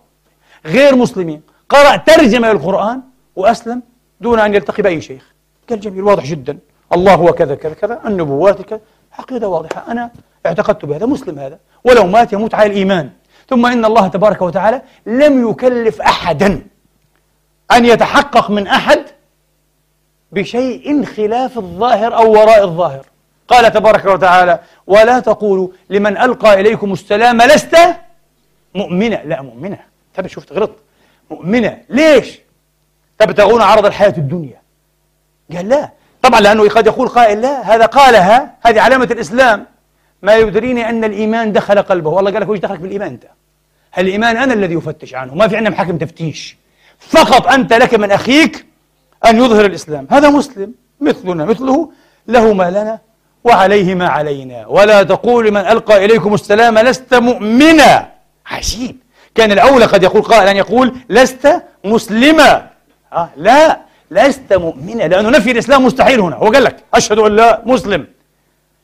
غير مسلمين. قرأ ترجمة للقرآن وأسلم دون أن يلتقي بأي شيخ. قال جميل واضح جدا. الله هو كذا كذا كذا. النبوات كذا. عقيدة واضحة. أنا اعتقدت بهذا. مسلم هذا. ولو مات يموت على الإيمان. ثم إن الله تبارك وتعالى لم يكلف أحدا. أن يتحقق من أحد بشيء خلاف الظاهر أو وراء الظاهر. قال تبارك وتعالى ولا تقولوا لمن ألقى إليكم السلام لست مؤمنة. لا مؤمنة. طب شفت غلط؟ مؤمنة. ليش؟ تبتغون عرض الحياة الدنيا. قال لا. طبعا لأنه قد يقول قائل لا. هذا قالها. هذه علامة الإسلام. ما يدريني أن الإيمان دخل قلبه. والله قال لك وش دخلك بالإيمان أنت؟ الإيمان أنا الذي يفتش عنه؟ ما في عندنا محاكم تفتيش. فقط أنت لك من أخيك أن يظهر الإسلام. هذا مسلم مثلنا مثله له ما لنا وعليه ما علينا. ولا تقول لمن ألقى إليكم السلام لست مؤمنا. عجيب. كان الأولى قد يقول قائل أن يقول لست مسلما. آه لا لست مؤمنا لأنه نفي الإسلام مستحيل هنا. هو قال لك أشهد أن لا مسلم.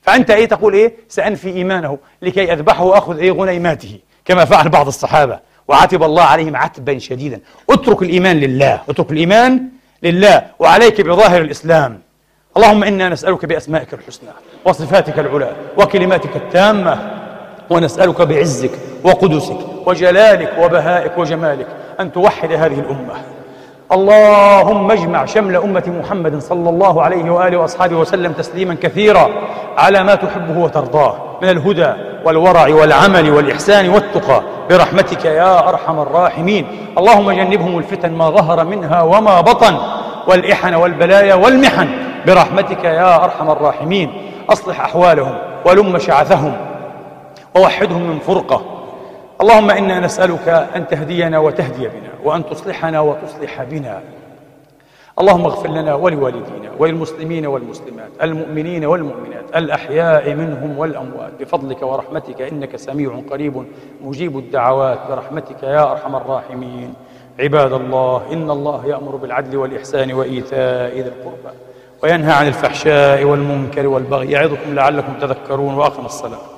فأنت إيه تقول إيه؟ سأنفي إيمانه لكي أذبحه وأخذ إيه غنيماته كما فعل بعض الصحابة. وعتب الله عليهم عتبا شديدا. اترك الإيمان لله اترك الإيمان لله وعليك بظاهر الإسلام. اللهم إنا نسألك بأسمائك الحسنى وصفاتك العلى وكلماتك التامة ونسألك بعزك وقدسك وجلالك وبهائك وجمالك أن توحد هذه الأمة. اللهم اجمع شمل أمة محمد صلى الله عليه وآله وأصحابه وسلم تسليما كثيرا على ما تحبه وترضاه من الهدى والورع والعمل والإحسان والتقى. برحمتك يا أرحم الراحمين. اللهم جنبهم الفتن ما ظهر منها وما بطن والإحن والبلايا والمحن. برحمتك يا أرحم الراحمين. أصلح أحوالهم ولم شعثهم. ووحدهم من فرقة. اللهم إنا نسألك أن تهدينا وتهدي بنا وأن تصلحنا وتصلح بنا. اللهم اغفر لنا ولوالدينا وللمسلمين والمسلمات المؤمنين والمؤمنات الأحياء منهم والأموات بفضلك ورحمتك إنك سميع قريب مجيب الدعوات برحمتك يا أرحم الراحمين عباد الله إن الله يأمر بالعدل والإحسان وإيتاء ذي القربى وينهى عن الفحشاء والمنكر والبغي يعظكم لعلكم تذكرون وأقم الصلاة